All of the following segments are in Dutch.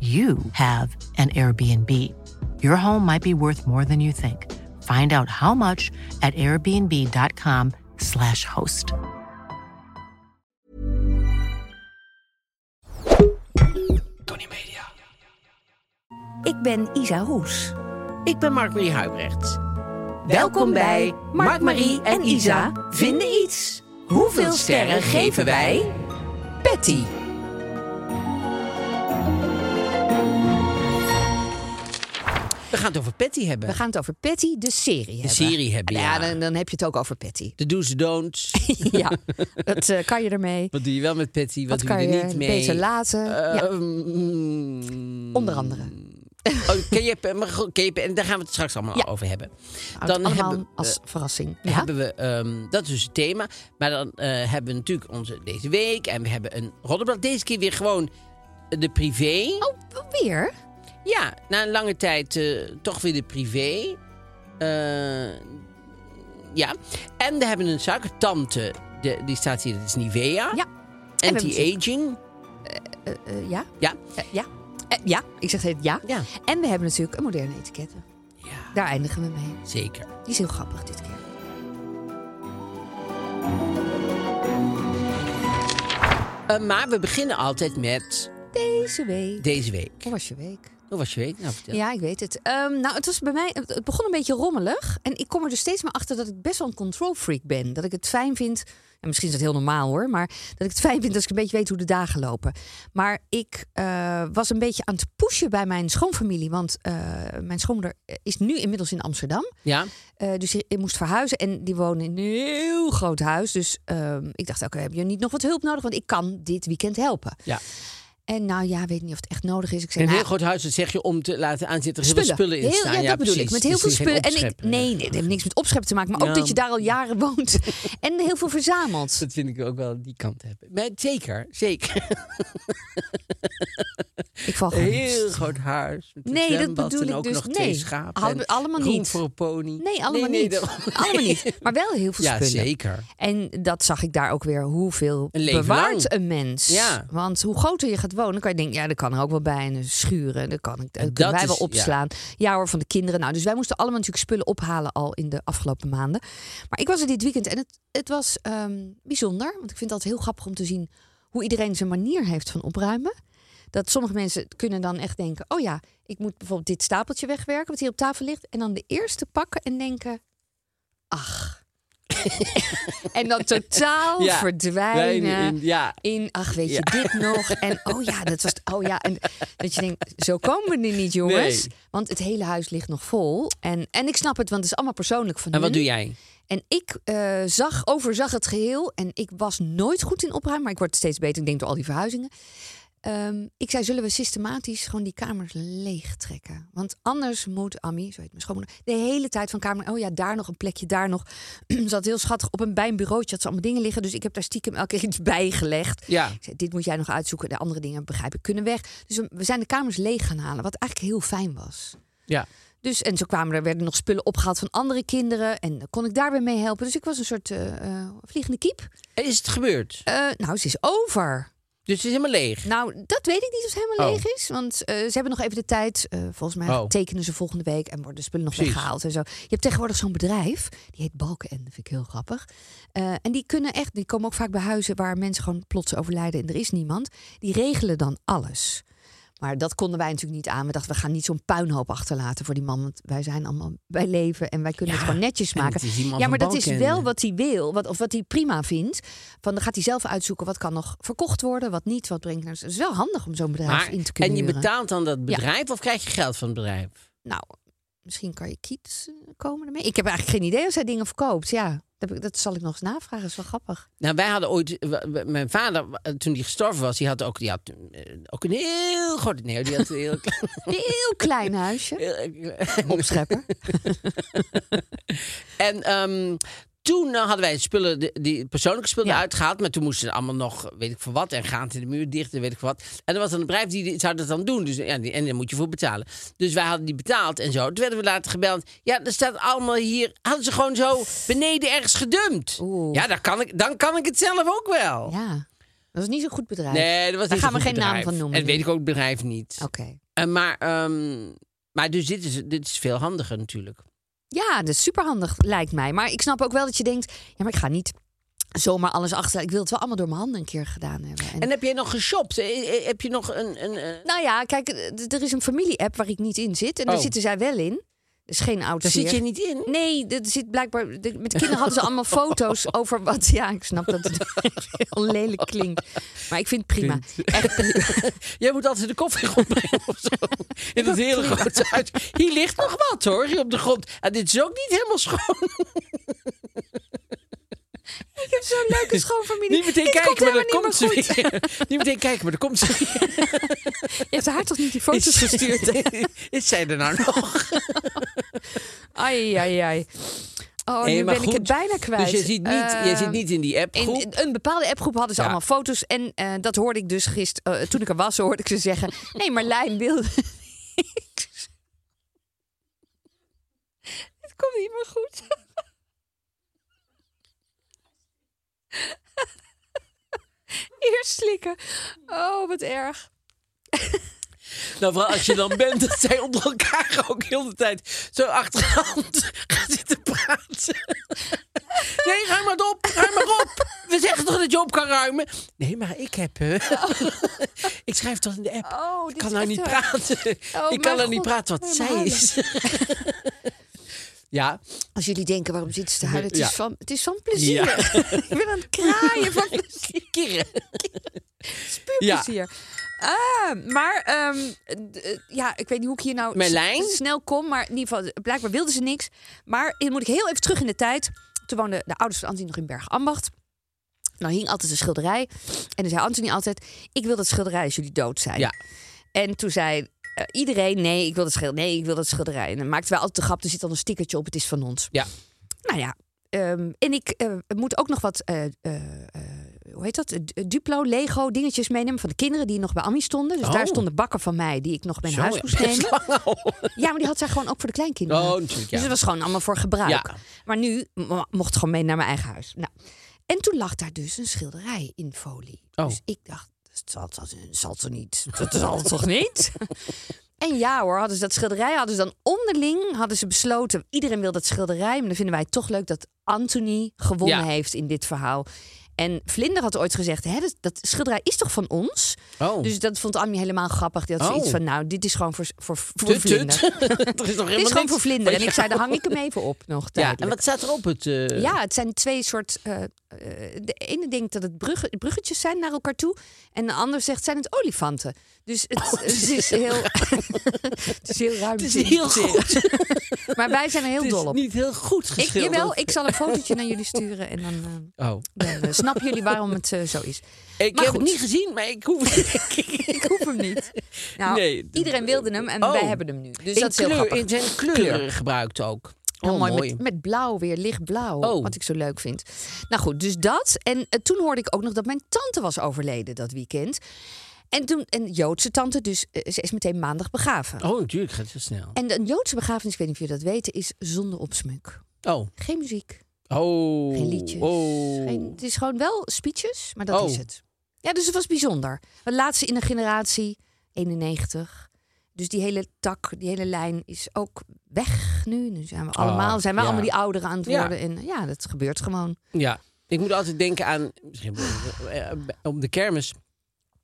you have an Airbnb. Your home might be worth more than you think. Find out how much at airbnb.com/slash host. Tony Media. Ik ben Isa Roes. Ik ben Mark-Marie Huibrecht. Welkom bij Mark, Marie en Isa vinden iets. Hoeveel sterren geven wij? Patty. We gaan het over Patty hebben. We gaan het over Patty, de serie hebben. serie hebben, Nou ja. dan, dan heb je het ook over Patty. De do's en don'ts. ja, dat eh, kan je ermee. Wat doe je wel met Patty? Wat, Wat doe kan je er niet mee? beter laten? ja, Ehm, onder andere. Oh, ken je, ken en daar gaan we het straks allemaal Ja. over hebben. Houdt allemaal hebben, als eh, verrassing. Dan Ja? hebben we, ehm, dat is dus het thema. Maar dan eh, hebben we natuurlijk onze deze week. En we hebben een roddelblad. Deze keer weer gewoon de privé. Oh, weer? Ja, na een lange tijd eh, toch weer de privé. Eh, ja. En we hebben een suikertante. De, die staat hier, dat is Nivea. Ja. Anti-aging. Eh, eh, ja? Ja. Ja. Ja, ik zeg het ja. Ja. En we hebben natuurlijk een moderne etiketten. Ja, Daar eindigen we mee. zeker. Die is heel grappig dit keer. Maar we beginnen altijd met Deze week. deze week. Hoe was je week? Hoe was je week? Nou. Ja, ik weet het. Ehm, nou, het was bij mij. Het begon een beetje rommelig. En ik kom er dus steeds maar achter dat ik best wel een control freak ben. Dat ik het fijn vind. En misschien is dat heel normaal hoor. Maar dat ik het fijn vind als ik een beetje weet hoe de dagen lopen. Maar ik eh, was een beetje aan het pushen bij mijn schoonfamilie. Want eh, mijn schoonmoeder is nu inmiddels in Amsterdam. Ja? Eh, dus ik moest verhuizen en die wonen in een heel groot huis. Dus ehm, ik dacht, oké, heb je niet nog wat hulp nodig? Want ik kan dit weekend helpen. Ja. En nou ja, weet niet of het echt nodig is. Ik zei, Een heel nou, groot huis, dat zeg je om te laten aanzitten. Er heel veel spullen in Heel- staan. Ja, dat bedoel precies. ik. Met heel Dus veel spullen. En ik, nee, nee, dat heeft niks met opscheppen te maken. Maar ook Ja. dat je daar al jaren woont. en heel veel verzamelt. Dat vind ik ook wel die kant hebben. Maar zeker, zeker. Ik val Een gewoon heel groot huis. Nee, dat bedoel ik ook dus. nog Nee, twee schapen. Allemaal niet. voor een pony. Nee, allemaal nee, niet. daarom- Allemaal nee. niet. Maar wel heel veel Ja, spullen. zeker. En dat zag ik daar ook weer. Hoeveel Een leven bewaart lang. een mens? Ja. Want hoe groter je gaat wonen, kan je denken... ja, dat kan er ook wel bij. En schuren, dat kan ik, dat kunnen dat wij wel is- opslaan. Ja. hoor, van de kinderen. Nou, dus wij moesten allemaal natuurlijk spullen ophalen... al in de afgelopen maanden. Maar ik was er dit weekend en het, het was ehm, bijzonder. Want ik vind altijd heel grappig om te zien... hoe iedereen zijn manier heeft van opruimen. Dat sommige mensen kunnen dan echt denken... oh ja, ik moet bijvoorbeeld dit stapeltje wegwerken... wat hier op tafel ligt. En dan de eerste pakken en denken... ach... en dan totaal Ja, verdwijnen Wij in- ja. in, ach weet je, Ja. dit nog. En oh ja, dat was, oh ja. En dat je denkt, zo komen we er niet, jongens. Nee. Want het hele huis ligt nog vol. En, en ik snap het, want het is allemaal persoonlijk van En wat doe jij? En ik eh, zag, overzag het geheel. En ik was nooit goed in opruimen, maar ik word steeds beter. Ik denk door al die verhuizingen. Ehm, ik zei, zullen we systematisch gewoon die kamers leeg trekken? Want anders moet Ammi, zo heet mijn schoonmoeder, de hele tijd van kamer... Oh ja, daar nog een plekje, daar nog. ze had heel schattig op een, bij een bureautje had ze allemaal dingen liggen. Dus ik heb daar stiekem elke keer iets bij gelegd. Ja. Ik zei, dit moet jij nog uitzoeken. De andere dingen, begrijp ik, kunnen weg. Dus we- zijn de kamers leeg gaan halen, wat eigenlijk heel fijn was. Ja. Dus, en zo kwamen er, werden nog spullen opgehaald van andere kinderen. En dan kon ik daar weer mee helpen. Dus ik was een soort eh, eh, vliegende kiep. En is het gebeurd? Eh, nou, ze is over. Dus het is helemaal leeg. Nou, dat weet ik niet of het helemaal Oh. leeg is. Want eh, ze hebben nog even de tijd. eh, volgens mij Oh. tekenen ze volgende week en worden de spullen nog Precies. weggehaald en zo. Je hebt tegenwoordig zo'n bedrijf, die heet Balkenende, vind ik heel grappig. Eh, en die kunnen echt, die komen ook vaak bij huizen waar mensen gewoon plots overlijden en er is niemand. Die regelen dan alles. Maar dat konden wij natuurlijk niet aan. We dachten, we gaan niet zo'n puinhoop achterlaten voor die man. Want wij zijn allemaal bij leven en wij kunnen Ja, het gewoon netjes en maken. Ja, maar dat is wel wat hij wil. Wat, of wat hij prima vindt. Van, dan gaat hij zelf uitzoeken wat kan nog verkocht worden, wat niet, wat brengt. naar- Het is wel handig om zo'n bedrijf Maar, in te kunnen en je huren. betaalt dan dat bedrijf of krijg je geld van het bedrijf? Nou, misschien kan je kiets eh, komen ermee. Ik heb eigenlijk geen idee of zij dingen verkoopt. Ja, dat, dat zal ik nog eens navragen. Dat is wel grappig. Nou, wij hadden ooit... Mijn vader, eh, toen hij gestorven was, die had ook, die had, eh, ook een heel groot... Nee, die had een heel klein... Een heel klein huisje. heel- Opschepper. En ehm, toen eh, hadden wij spullen, die, die persoonlijke spullen Ja. uitgehaald. Maar toen moesten ze allemaal nog, weet ik voor wat. En gaan in de muur dicht en weet ik voor wat. En er was dan een bedrijf die, die zou dat dan doen. Dus, ja, die, en daar moet je voor betalen. Dus wij hadden die betaald en zo. Toen werden we later gebeld. Ja, er staat allemaal hier. Hadden ze gewoon zo beneden ergens gedumpt. Oeh. Ja, dan kan, ik, dan kan ik het zelf ook wel. Ja, dat is niet zo'n goed bedrijf. Nee, dat was Daar gaan we geen naam van noemen, En weet nee. ik ook het bedrijf niet. Oké. Eh, maar, ehm, maar dus dit is, dit is veel handiger natuurlijk. Ja, dat is superhandig, lijkt mij. Maar ik snap ook wel dat je denkt... Ja, maar ik ga niet zomaar alles achter. Ik wil het wel allemaal door mijn handen een keer gedaan hebben. En- En heb jij nog geshopt? Eh, eh, Heb je nog een... een eh, nou ja, kijk, eh, er is een familie-app waar ik niet in zit. En daar Oh. zitten zij wel in. Dus geen oud Daar zit je niet in? Nee, er zit blijkbaar. de- met de kinderen hadden ze allemaal foto's over wat. Ja, ik snap dat het heel lelijk klinkt. Maar ik vind het prima. Echt prima. Jij moet altijd de koffie rondbrengen of zo. In het hele grote huis. Hier ligt nog wat hoor, hier op de grond. En dit is ook niet helemaal schoon. Ik heb zo'n leuke schoonfamilie. Niet meteen kijken, maar helemaal komt ze weer. Niet meteen kijken, maar dan komt ze weer. Je hebt haar toch niet die foto's gestuurd? Is zij er nou nog? Ai, ai, ai. Oh, nu ben ik het bijna kwijt. Dus je zit niet, je Eh, zit niet in die appgroep. in een bepaalde appgroep hadden ze Ja. allemaal foto's. En eh, dat hoorde ik dus gisteren. toen ik er was, hoorde ik ze zeggen: Nee, Marlijn wilde. Het komt niet meer goed. Eerst slikken. Oh, wat erg. Nou, vooral als je dan bent, dat zij onder elkaar ook heel de tijd zo achter de hand gaan zitten praten. Nee, ruim maar op, ruim maar op. We zeggen toch dat je op kan ruimen? Nee, maar ik heb... eh, ik schrijf toch in de app. Oh, ik dit kan is nou niet waar. praten. Oh, ik kan nou niet praten wat Ik zij is. Ja, Als jullie denken, waarom zit ze te huilen? Het, Ja. is, van, het is van plezier. Ja. ik ben aan het kraaien van plezier. kirren. Spuurplezier. Ah, maar ehm, eh, ja, ik weet niet hoe ik hier nou Merlijn? snel kom. Maar in ieder geval, blijkbaar wilden ze niks. Maar dan moet ik heel even terug in de tijd. Toen woonden de ouders van Anthony nog in Bergambacht. Nou hing altijd een schilderij. En dan zei Anthony altijd, ik wil dat schilderij als jullie dood zijn. Ja. En toen zei eh, iedereen, nee, ik wil dat schilderij. Nee, ik wil dat schilderij. En dan maakten wij altijd de grap, er zit dan een stickertje op, het is van ons. Ja. Nou ja, ehm, en ik eh, moet ook nog wat, eh, hoe heet dat? Duplo, Lego dingetjes meenemen van de kinderen die nog bij Ammi stonden. Dus Oh. daar stonden bakken van mij die ik nog Zo, huis moest nemen. Ja, maar die had zij gewoon ook voor de kleinkinderen. Oh, natuurlijk, ja. Dus het was gewoon allemaal voor gebruik. Ja. Maar nu mo- mocht het gewoon mee naar mijn eigen huis. Nou, en toen lag daar dus een schilderij in folie. Oh. Dus ik dacht, dat zal, zal, toch niet? Dat zal toch niet? En ja hoor, hadden ze dat schilderij, hadden ze dan onderling hadden ze besloten, iedereen wil dat schilderij, maar dan vinden wij het toch leuk dat Anthony gewonnen Ja. heeft in dit verhaal. En Vlinder had ooit gezegd, Hè, dat, dat schilderij is toch van ons? Oh. Dus dat vond Annie helemaal grappig. Die had Oh. zoiets van, nou, dit is gewoon voor, voor, voor Tut, Vlinder. tut. er is nog Dit is gewoon voor Vlinder. En ik zei, dan jou. hang ik hem even op nog Ja, en wat staat er op het... eh, Ja, het zijn twee soort. eh, eh, de ene denkt dat het brugge- bruggetjes zijn naar elkaar toe. En de ander zegt zijn het olifanten. Dus het, het is heel. het is heel ruim. Het is heel interpreteren. maar wij zijn er heel Het is dol op. niet heel goed Ik, geschilderd. jawel, ik zal een fotootje naar jullie sturen. En dan, eh, Oh. dan eh, snappen jullie waarom het zo is. Ik Maar heb goed. het niet gezien, maar ik hoef Ik hoef hem niet. Nou, Nee. iedereen wilde hem en Oh. wij hebben hem nu. Dus in dat is heel kleur, grappig. in zijn kleuren gebruikt ook. Heel Oh, mooi, mooi. Met, met blauw weer, lichtblauw. Oh. Wat ik zo leuk vind. Nou goed, dus dat. En eh, toen hoorde ik ook nog dat mijn tante was overleden dat weekend. En toen, een Joodse tante, dus eh, ze is meteen maandag begraven. Oh, natuurlijk gaat zo snel. En een Joodse begrafenis, ik weet niet of jullie dat weten, is zonder opsmuk. Oh. Geen muziek, Oh. geen liedjes. Oh. Geen, het is gewoon wel speeches, maar dat Oh. is het. Ja, dus het was bijzonder. De laatste in een generatie, 91. Dus die hele tak, die hele lijn is ook weg nu. Nu zijn we allemaal, Ah, zijn we ja. allemaal die ouderen aan het Ja. worden. En ja, dat gebeurt gewoon. Ja. Ik moet altijd denken aan... Om de kermis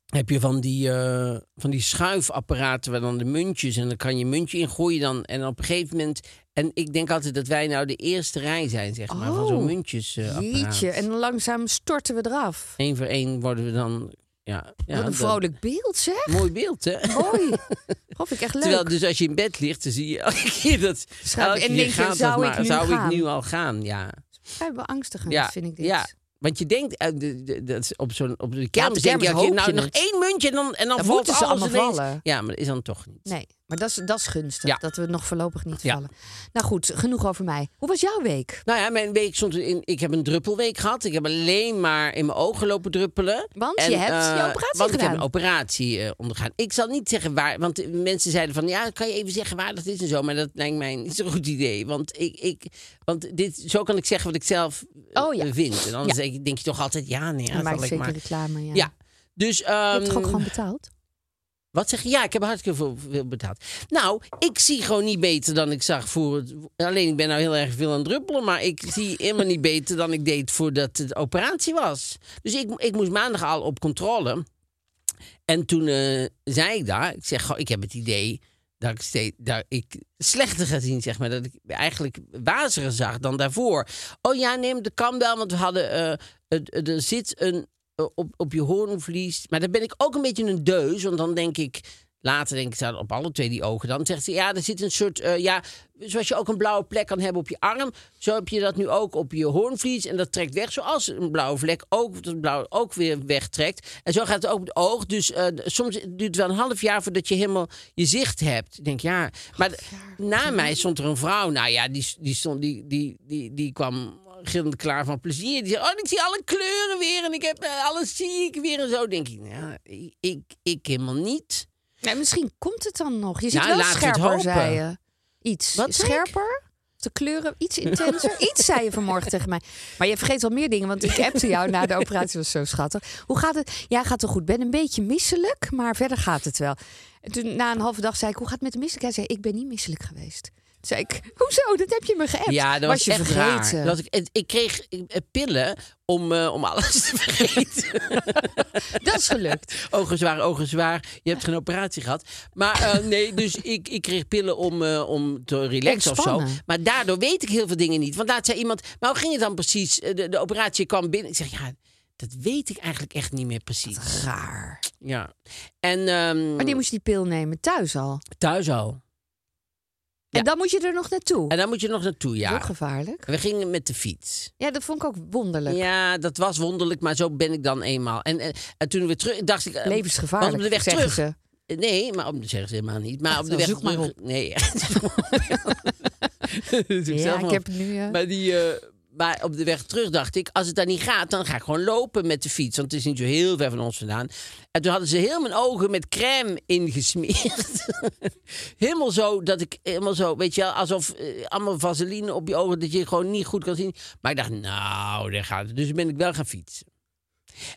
heb je van die, eh, van die schuifapparaten waar dan de muntjes en dan kan je muntje in gooien dan en op een gegeven moment en ik denk altijd dat wij nou de eerste rij zijn zeg maar van zo'n Oh, muntjes Jeetje, en dan langzaam storten we eraf. Eén voor één worden we dan ja, ja Wat een dat- vrolijk beeld, zeg. mooi beeld hè. Mooi. Vind ik echt leuk. Terwijl dus als je in bed ligt, dan zie je elke keer dat elke en denk je, zou ik maar, nu zou gaan? ik nu al gaan? Ja. Vrij beangstigend, Ja, vind ik dit. ja. Want je denkt, eh, dat op, zo'n, op de kermis de denk je, kermis als je hoop nou je nog het. één muntje en dan, en dan, valt moeten ze alles allemaal ineens. vallen. Ja, maar dat is dan toch niet. Nee, maar dat is, dat is gunstig. Ja. Dat we nog voorlopig niet Ja. vallen. Nou goed, genoeg over mij. Hoe was jouw week? Nou ja, mijn week stond in. Ik heb een druppelweek gehad. Ik heb alleen maar in mijn ogen lopen druppelen. Want je hebt je eh, operatie want ik heb een operatie eh, ondergaan. Ik zal niet zeggen waar, want mensen zeiden van ja, kan je even zeggen waar dat is en zo. Maar dat lijkt mij niet zo'n goed idee. Want, ik, ik, want dit, zo kan ik zeggen wat ik zelf eh, Oh ja. vind. En anders denk, denk je toch altijd ja, nee, Dan maak ik zeker maar. reclame, ja. Ja. Dus, Je hebt toch ehm, ook gewoon betaald? Wat zeg je? Ja, ik heb hartstikke veel, veel betaald. Nou, ik zie gewoon niet beter dan ik zag voor het... Alleen, ik ben nou heel erg veel aan het druppelen... maar ik zie helemaal niet beter dan ik deed voordat het operatie was. Dus ik, ik moest maandag al op controle. En toen eh, zei ik daar... Ik zeg, goh, ik heb het idee dat ik, steeds, dat ik slechter ga zien, zeg maar. Dat ik eigenlijk waziger zag dan daarvoor. Oh ja, neem de kan wel, want we hadden... het- er zit een op, op je hoornvlies. Maar dan ben ik ook een beetje een deus. Want dan denk ik, later denk ik, staat op alle twee die ogen. Dan zegt ze, ja, er zit een soort, eh, ja, zoals je ook een blauwe plek kan hebben op je arm. Zo heb je dat nu ook op je hoornvlies. En dat trekt weg, zoals een blauwe vlek ook, dat blauw ook weer wegtrekt. En zo gaat het ook met het oog. Dus eh, soms duurt het wel een half jaar voordat je helemaal je zicht hebt. Ik denk, ja. Maar na mij stond er een vrouw. Nou ja, die, die, stond, die, die, die, die kwam gillend klaar van plezier. Die oh, ik zie alle kleuren weer en ik heb eh, alles zie ik weer en zo. Denk ik, ja, ik, ik, ik helemaal niet. Nee, misschien komt het dan nog. Je ziet Nou, wel scherper, zei je. Iets. Wat scherper? De kleuren iets intenser? iets zei je vanmorgen tegen mij. Maar je vergeet wel meer dingen, want ik appte jou na de operatie. was zo schattig. Hoe gaat het? Ja, gaat toch goed. Ik ben een beetje misselijk, maar verder gaat het wel. En toen na een halve dag zei ik, hoe gaat het met de misselijkheid? Hij zei, ik ben niet misselijk geweest. Zei ik, hoezo? Dat heb je me geappt. Ja, dat was, je echt vergeten. Dat was ik, ik kreeg eh, pillen om, eh, om alles te vergeten. Dat is gelukt. ogen zwaar, ogen zwaar. Je hebt geen operatie gehad. Maar eh, nee, dus ik, ik kreeg pillen om, om te relaxen of zo. Maar daardoor weet ik heel veel dingen niet. Want laat zei iemand, maar hoe ging het dan precies? De, de operatie kwam binnen. Ik zeg, ja, dat weet ik eigenlijk echt niet meer precies. Raar. Ja. En ehm, Wanneer moest je die pil nemen? Thuis al. thuis al. En dan moet je er nog naartoe. En dan moet je nog naartoe, ja. ook gevaarlijk. We gingen met de fiets. Ja, dat vond ik ook wonderlijk. Ja, dat was wonderlijk, maar zo ben ik dan eenmaal. En, en, en toen we weer terug, dacht ik... eh, Levensgevaarlijk, want op de weg terug. ze. Nee, maar op, zeggen ze helemaal niet. Maar op de weg zoek maar terug. op. Nee, Ja, ik heb nu... eh, Maar, die, eh, maar op de weg terug dacht ik, als het daar niet gaat, dan ga ik gewoon lopen met de fiets. Want het is niet zo heel ver van ons vandaan. En toen hadden ze heel mijn ogen met crème ingesmeerd. helemaal zo, dat ik helemaal zo, weet je wel, alsof eh, allemaal vaseline op je ogen, dat je gewoon niet goed kan zien. Maar ik dacht, nou, daar gaat het. Dus ben ik wel gaan fietsen.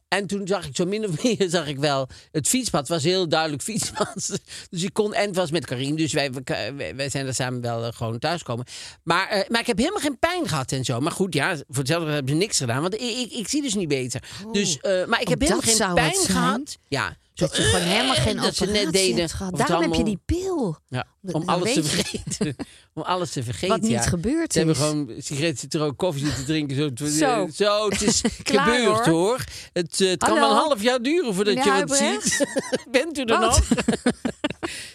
En toen zag ik zo min of meer zag ik wel het fietspad was heel duidelijk fietspad. Dus ik kon en het was met Karin, dus wij, wij, wij zijn er samen wel eh, gewoon thuiskomen. Maar, eh, maar ik heb helemaal geen pijn gehad en zo. Maar goed, ja, voor hetzelfde hebben ze niks gedaan, want ik, ik, ik zie dus niet beter. Dus, eh, maar ik Oh, heb helemaal dat geen pijn gehad. Ja, dat je gewoon helemaal geen dat ze net deden. het Daarom heb je die pil. ja, om alles te vergeten. om alles te vergeten. Wat niet ja. gebeurd Ze hebben is. gewoon sigaretten zitten roken, koffie zitten drinken. Zo, Zo. zo het is Klaar, gebeurd hoor. hoor. Het, eh, het kan wel een half jaar duren voordat Meneer je Huibrecht? ziet. Bent u er Wat? nog?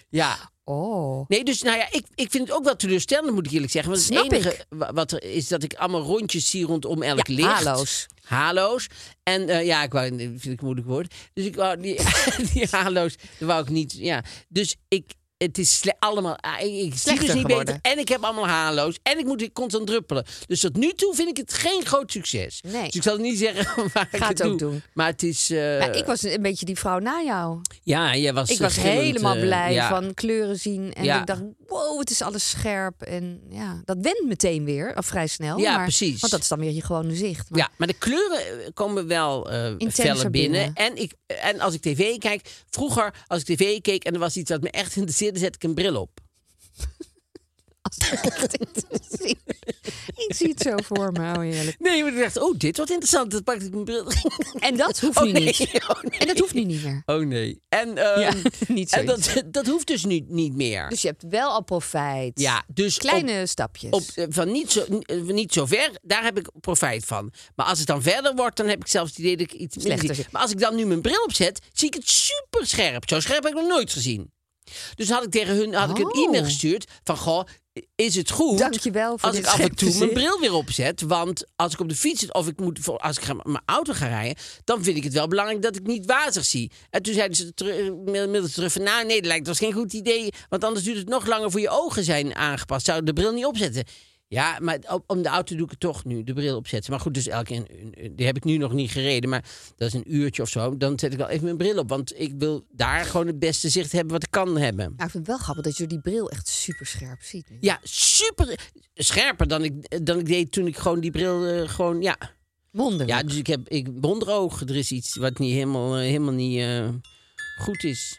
ja. Oh. Nee, dus nou ja, ik, ik vind het ook wel teleurstellend, moet ik eerlijk zeggen. Want Snap het enige ik. wat er is dat ik allemaal rondjes zie rondom elk Ja, licht. halo's. Halo's. En eh, ja, ik wou, dat vind ik een moeilijk woord. Dus ik wou die, die halo's, dat wou ik niet. Ja. Dus ik, het is sle- allemaal. ah, Ik, ik zie dus Slechter niet geworden. beter. En ik heb allemaal halo's. En ik moet ik constant druppelen. Dus tot nu toe vind ik het geen groot succes. Nee. Dus ik zal niet zeggen waar ik Ga het het ook doe. doen. Maar het is. eh, Ja, ik was een beetje die vrouw na jou. ja, jij was. Ik was gillend, helemaal eh, blij ja. van kleuren zien. En Ja. ik dacht, wow, het is alles scherp. En ja, dat went meteen weer, of vrij snel. Ja, maar, precies. Want dat is dan weer je gewone zicht. Maar Ja, maar de kleuren eh, komen wel feller binnen. binnen. En, ik, en als ik tv kijk, vroeger als ik tv keek en er was iets wat me echt interesseerde, zet ik een bril op. zien. Ik zie het zo voor me. Oh, heerlijk. Nee, maar ik dacht, oh, dit wordt interessant. Dat pakte ik mijn bril. En dat hoeft Oh, nee. niet. Oh, nee. En dat hoeft nu niet meer. Oh nee. En, ehm, Ja, niet en dat, dat hoeft dus nu niet meer. Dus je hebt wel al profijt. ja, dus Kleine op, stapjes. op, eh, van niet zo, eh, niet zo ver, daar heb ik profijt van. Maar als het dan verder wordt, dan heb ik zelfs het idee dat ik iets Slechter. Maar als ik dan nu mijn bril opzet, zie ik het super scherp. Zo scherp heb ik nog nooit gezien. Dus had ik tegen hun had ik een Oh. e-mail gestuurd van goh, is het goed Dankjewel voor als dit ik af en toe mijn bril weer opzet? Want als ik op de fiets zit of ik moet voor- als ik ga- mijn auto ga rijden, dan vind ik het wel belangrijk dat ik niet wazig zie. En toen zeiden ze ze terug van nou nee, dat lijkt was geen goed idee, want anders duurt het nog langer voor je ogen zijn aangepast. Zou de bril niet opzetten? Ja, maar om de auto doe ik het toch nu, de bril opzetten. Maar goed, dus elke die heb ik nu nog niet gereden, maar dat is een uurtje of zo. Dan zet ik wel even mijn bril op, want ik wil daar gewoon het beste zicht hebben wat ik kan hebben. Nou, ik vind het wel grappig dat je die bril echt super scherp ziet. nu. Ja, super scherper dan ik, dan ik deed toen ik gewoon die bril eh, gewoon, ja. Wonderlijk. Ja, dus ik heb ik wonderoog. Er is iets wat niet helemaal, eh, helemaal niet eh, goed is.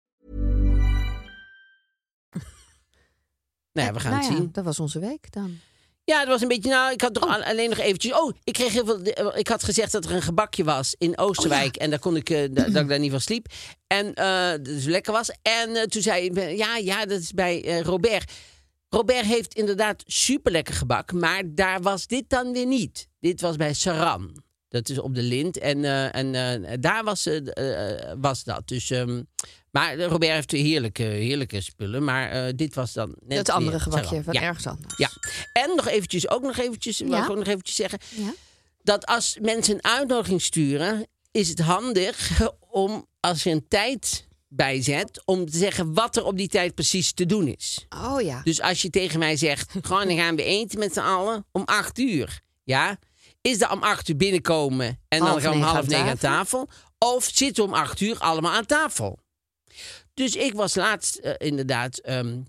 Nou ja, we gaan Nou het ja, zien. dat was onze week dan. Ja, het was een beetje. Nou, ik had toch al- alleen nog eventjes. Oh, ik kreeg heel veel. Ik had gezegd dat er een gebakje was in Oosterwijk. En daar kon ik. eh, da- dat ik daar niet van sliep. En dat het lekker was. En eh, toen zei ik. Ja, ja, dat is bij Robert. Robert heeft inderdaad super lekker gebak. Maar daar was dit dan weer niet. Dit was bij Saran. Dat is op de lint. En, eh, en eh, daar was, eh, eh, was dat. Dus. ehm, maar Robert heeft heerlijke, heerlijke spullen. Maar dit was dan net Dat andere weer gebakje Saran. van Ja. ergens anders. Ja, en nog eventjes, ook nog eventjes, wil Ja? ik ook nog eventjes zeggen, Ja? dat als mensen een uitnodiging sturen, is het handig om als je een tijd bijzet, om te zeggen wat er op die tijd precies te doen is. Oh ja. Dus als je tegen mij zegt, gewoon dan gaan we eten met z'n allen om acht uur, ja, is dat om acht uur binnenkomen en dan gaan we om half negen aan tafel, of zitten we om acht uur allemaal aan tafel? Dus ik was laatst eh, inderdaad ehm,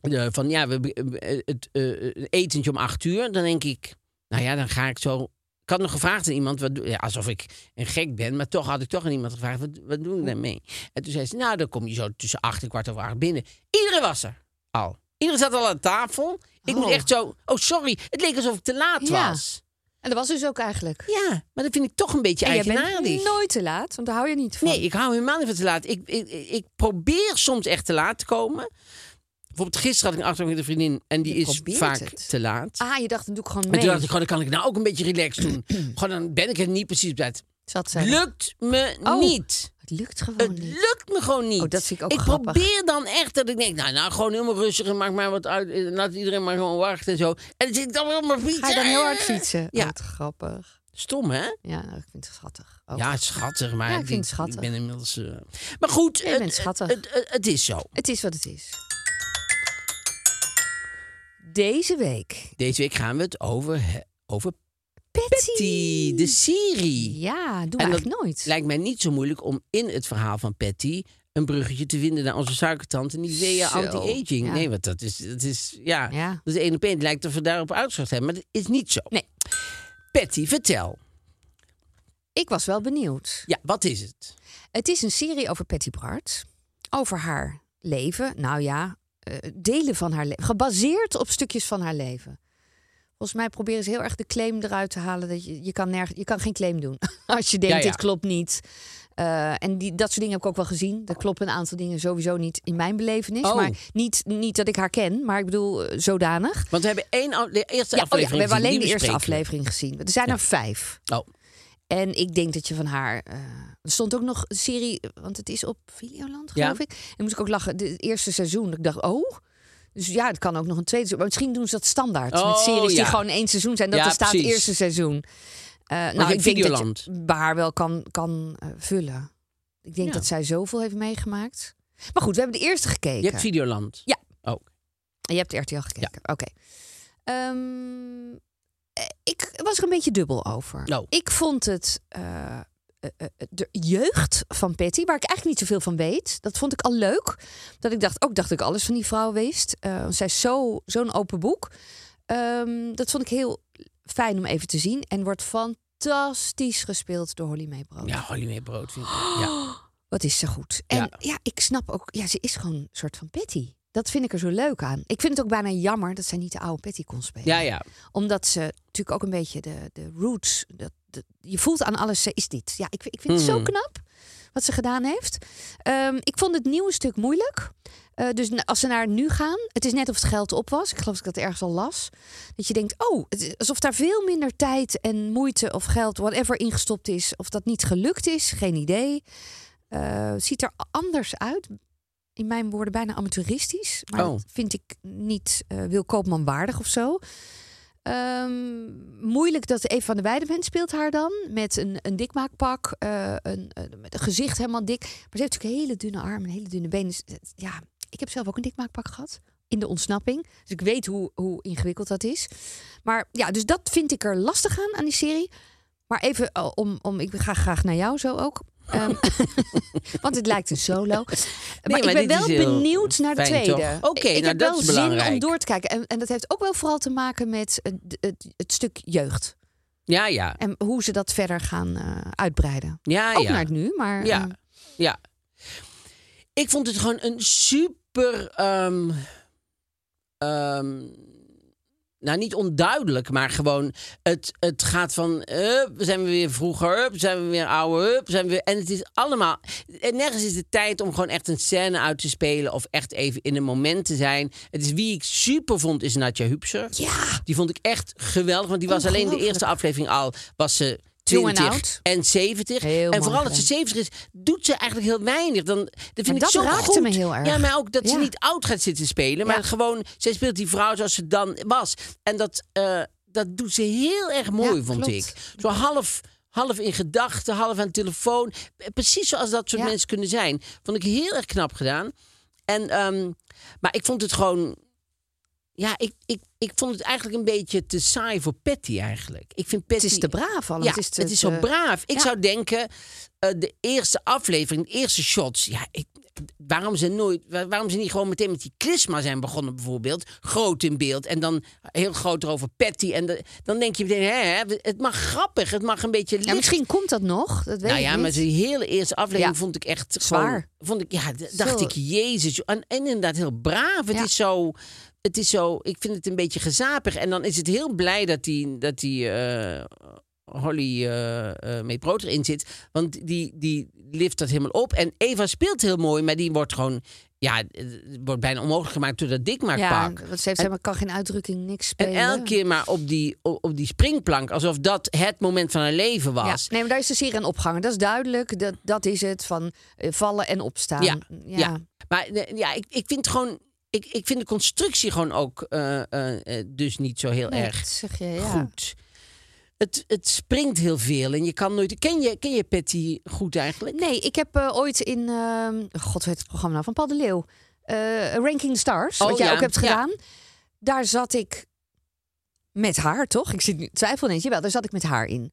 eh, van ja, we, eh, het eh, een etentje om acht uur. Dan denk ik, nou ja, dan ga ik zo. Ik had nog gevraagd aan iemand, wat, ja, alsof ik een gek ben, maar toch had ik toch aan iemand gevraagd, wat, wat doe ik daarmee? En toen zei ze, nou, dan kom je zo tussen acht en kwart over acht binnen. Iedereen was er al. Iedereen zat al aan tafel. Ik moet Oh. echt zo, oh sorry, het leek alsof ik te laat Ja. was. En dat was dus ook eigenlijk. Ja, maar dat vind ik toch een beetje En jij eigenaardig. bent nooit te laat, want daar hou je niet van. Nee, ik hou helemaal niet van te laat. Ik, ik, ik probeer soms echt te laat te komen. Bijvoorbeeld gisteren had ik een afspraak met een vriendin en die Je is vaak het. te laat. Ah, je dacht, dan doe ik gewoon mee. toen dacht ik, gewoon, dan kan ik nou ook een beetje relaxed doen. gewoon dan ben ik er niet precies op tijd. Zat zij. Lukt me Oh. niet. Het lukt gewoon Het niet. lukt me gewoon niet. Oh, dat vind ik ook ik grappig. probeer dan echt dat ik denk, nou, nou gewoon helemaal rustig en maak maar wat uit. En laat iedereen maar gewoon wachten en zo. En dan zit ik dan weer op mijn fiets. Ga je dan heel hard fietsen? Ja. Oh, wat grappig. Stom, hè? Ja, ik vind het schattig. Ook. Ja, schattig, maar Ja, ik vind het schattig. ik ben inmiddels... eh, Maar goed, het, schattig. Het, het, het is zo. Het is wat het is. Deze week. Deze week gaan we het over, over Patty. Patty, de serie. Ja, doen we En eigenlijk nooit. Lijkt mij niet zo moeilijk om in het verhaal van Patty een bruggetje te vinden naar onze suikertante Nivea Zo, anti-aging. ja. Nee, want dat is, dat is ja, Ja. dat is één op één. Het lijkt of we daarop uitgezocht hebben, maar dat is niet zo. Nee. Patty, vertel. Ik was wel benieuwd. Ja, wat is het? Het is een serie over Patty Bart. Over haar leven. Nou ja, eh, delen van haar leven. Gebaseerd op stukjes van haar leven. Volgens mij proberen ze heel erg de claim eruit te halen. Dat je, je, kan, nerg, je kan geen claim doen. Als je denkt, Ja, ja. dit klopt niet. Eh, en die, dat soort dingen heb ik ook wel gezien. Er kloppen een aantal dingen sowieso niet in mijn belevenis. Oh. Maar niet, niet dat ik haar ken, maar ik bedoel eh, zodanig. Want we hebben één, de eerste Ja, oh ja, aflevering we hebben alleen de eerste aflevering gezien. Er zijn er vijf. Oh, En ik denk dat je van haar. eh, er stond ook nog een serie, want het is op Videoland, geloof ik. En moest ik ook lachen. Het eerste seizoen. Ik dacht, oh. Dus ja, het kan ook nog een tweede seizoen. Misschien doen ze dat standaard. met Oh, series die gewoon één seizoen zijn. Dat Ja, er staat precies. eerste seizoen. Eh nou, ik denk Videoland. dat je bij haar wel kan, kan eh, vullen. Ik denk Ja. dat zij zoveel heeft meegemaakt. Maar goed, we hebben de eerste gekeken. Je hebt Videoland. Ja. Oh. Je hebt RTL gekeken. Oké. Ehm, eh, ik was er een beetje dubbel over. Nou. Ik vond het de jeugd van Patty, waar ik eigenlijk niet zoveel van weet, dat vond ik al leuk. Dat ik dacht, ook dacht ik alles van die vrouw wist. Eh, zij is zo, zo'n open boek. Ehm, dat vond ik heel fijn om even te zien. En wordt fantastisch gespeeld door Holly May Brood. Ja, Holly May Brood vind ik. Ja. Wat is ze goed. En Ja. ja. ik snap ook, ja, ze is gewoon een soort van Patty. Dat vind ik er zo leuk aan. Ik vind het ook bijna jammer dat zij niet de oude Patty kon spelen. ja, ja. Omdat ze natuurlijk ook een beetje de, de roots. Dat, de- je voelt aan alles, ze is dit. Ja, ik, ik vind het zo Mhm. knap wat ze gedaan heeft. Ehm, ik vond het nieuwe stuk moeilijk. Eh, dus als ze naar nu gaan, het is net of het geld op was. Ik geloof dat ik dat ergens al las. Dat je denkt, oh, het is alsof daar veel minder tijd en moeite of geld, whatever, ingestopt is. Of dat niet gelukt is, geen idee. Eh, ziet er anders uit. In mijn woorden bijna amateuristisch. Maar Oh. dat vind ik niet eh Wil Koopman waardig of zo. Ehm, moeilijk dat Eva van der speelt haar dan. Met een, een dikmaakpak. eh, een, met een gezicht helemaal dik. Maar ze heeft natuurlijk hele dunne armen en hele dunne benen. Dus, het- ja, ik heb zelf ook een dikmaakpak gehad. In de ontsnapping. Dus ik weet hoe, hoe ingewikkeld dat is. Maar ja, dus dat vind ik er lastig aan, aan die serie. Maar even eh, om, om ik ga graag naar jou zo ook. Ehm, want het lijkt een solo. maar, maar ik ben wel benieuwd naar de tweede. Oké, ik nou, heb dat wel is zin om door te kijken. En, en dat heeft ook wel vooral te maken met het, het, het stuk jeugd. Ja, ja. En hoe ze dat verder gaan eh, uitbreiden. Ja, ook ja. naar het nu, maar... Ja, eh, ja. Ik vond het gewoon een super. ehm, ehm, nou, niet onduidelijk, maar gewoon. Het, het gaat van. Hup, we zijn weer vroeger. Hup, zijn we weer ouder. Hup, zijn we weer, en het is allemaal. En nergens is de tijd om gewoon echt een scène uit te spelen. Of echt even in een moment te zijn. Het is wie ik super vond, is Natja Hupser. ja, Die vond ik echt geweldig. Want die was alleen de eerste aflevering al. Was ze 20 oud. en 70. Heel en vooral dat ze gedaan. 70 is, doet ze eigenlijk heel weinig. Dan, dat vind ik dat zo raakte goed. me heel erg. Ja, maar ook dat ze niet oud gaat zitten spelen. Maar Ja. gewoon, zij speelt die vrouw zoals ze dan was. En dat, eh, dat doet ze heel erg mooi, Ja, vond klopt. ik. Zo half... Half in gedachten, half aan de telefoon. Precies zoals dat soort Ja. mensen kunnen zijn. Vond ik heel erg knap gedaan. En, ehm, maar ik vond het gewoon ja, ik, ik, ik vond het eigenlijk een beetje te saai voor Patty eigenlijk. Ik vind Patty... het is te braaf allemaal. Ja, het is, te, het is zo te- braaf. Ik ja. zou denken, eh, de eerste aflevering, de eerste shots... Ja, ik, waarom, ze nooit, wa- waarom ze niet gewoon meteen met die klisma zijn begonnen bijvoorbeeld. Groot in beeld. En dan heel groot erover Patty. En de- dan denk je meteen, hè, het mag grappig. Het mag een beetje licht. Ja, misschien komt dat nog. Dat weet Nou ja, niet. maar die hele eerste aflevering Ja. vond ik echt Zwaar. Gewoon, vond ik, ja, dacht Zo. ik, jezus. En, en inderdaad heel braaf. Het is zo... Het is zo, ik vind het een beetje gezapig. En dan is het heel blij dat die, dat die eh, Holly eh eh mee Brood erin zit. Want die, die lift dat helemaal op. En Eva speelt heel mooi, maar die wordt gewoon... Ja, het wordt bijna onmogelijk gemaakt door dat ja, dikmaakpak. want ze heeft helemaal kan geen uitdrukking, niks En spelen. elke keer maar op die, op, op die springplank. Alsof dat het moment van haar leven Ja. was. Nee, maar daar is de serie aan opgehangen. Dat is duidelijk. Dat, dat is het van vallen en opstaan. Ja, ja. Maar eh, ja, ik, ik vind gewoon. Ik, ik vind de constructie gewoon ook eh, eh, eh, dus niet zo heel Nee, erg zeg je, ja. goed. Het, het springt heel veel en je kan nooit. Ken je, ken je Patty goed eigenlijk? Nee, ik heb ooit in... ehm, God, heet het programma nou? Van Paul de Leeuw. Ranking the Stars, Oh, wat jij ja, ook hebt ja. gedaan. Daar zat ik met haar, toch? Ik zit nu twijfel ineens. Jawel, daar zat ik met haar in.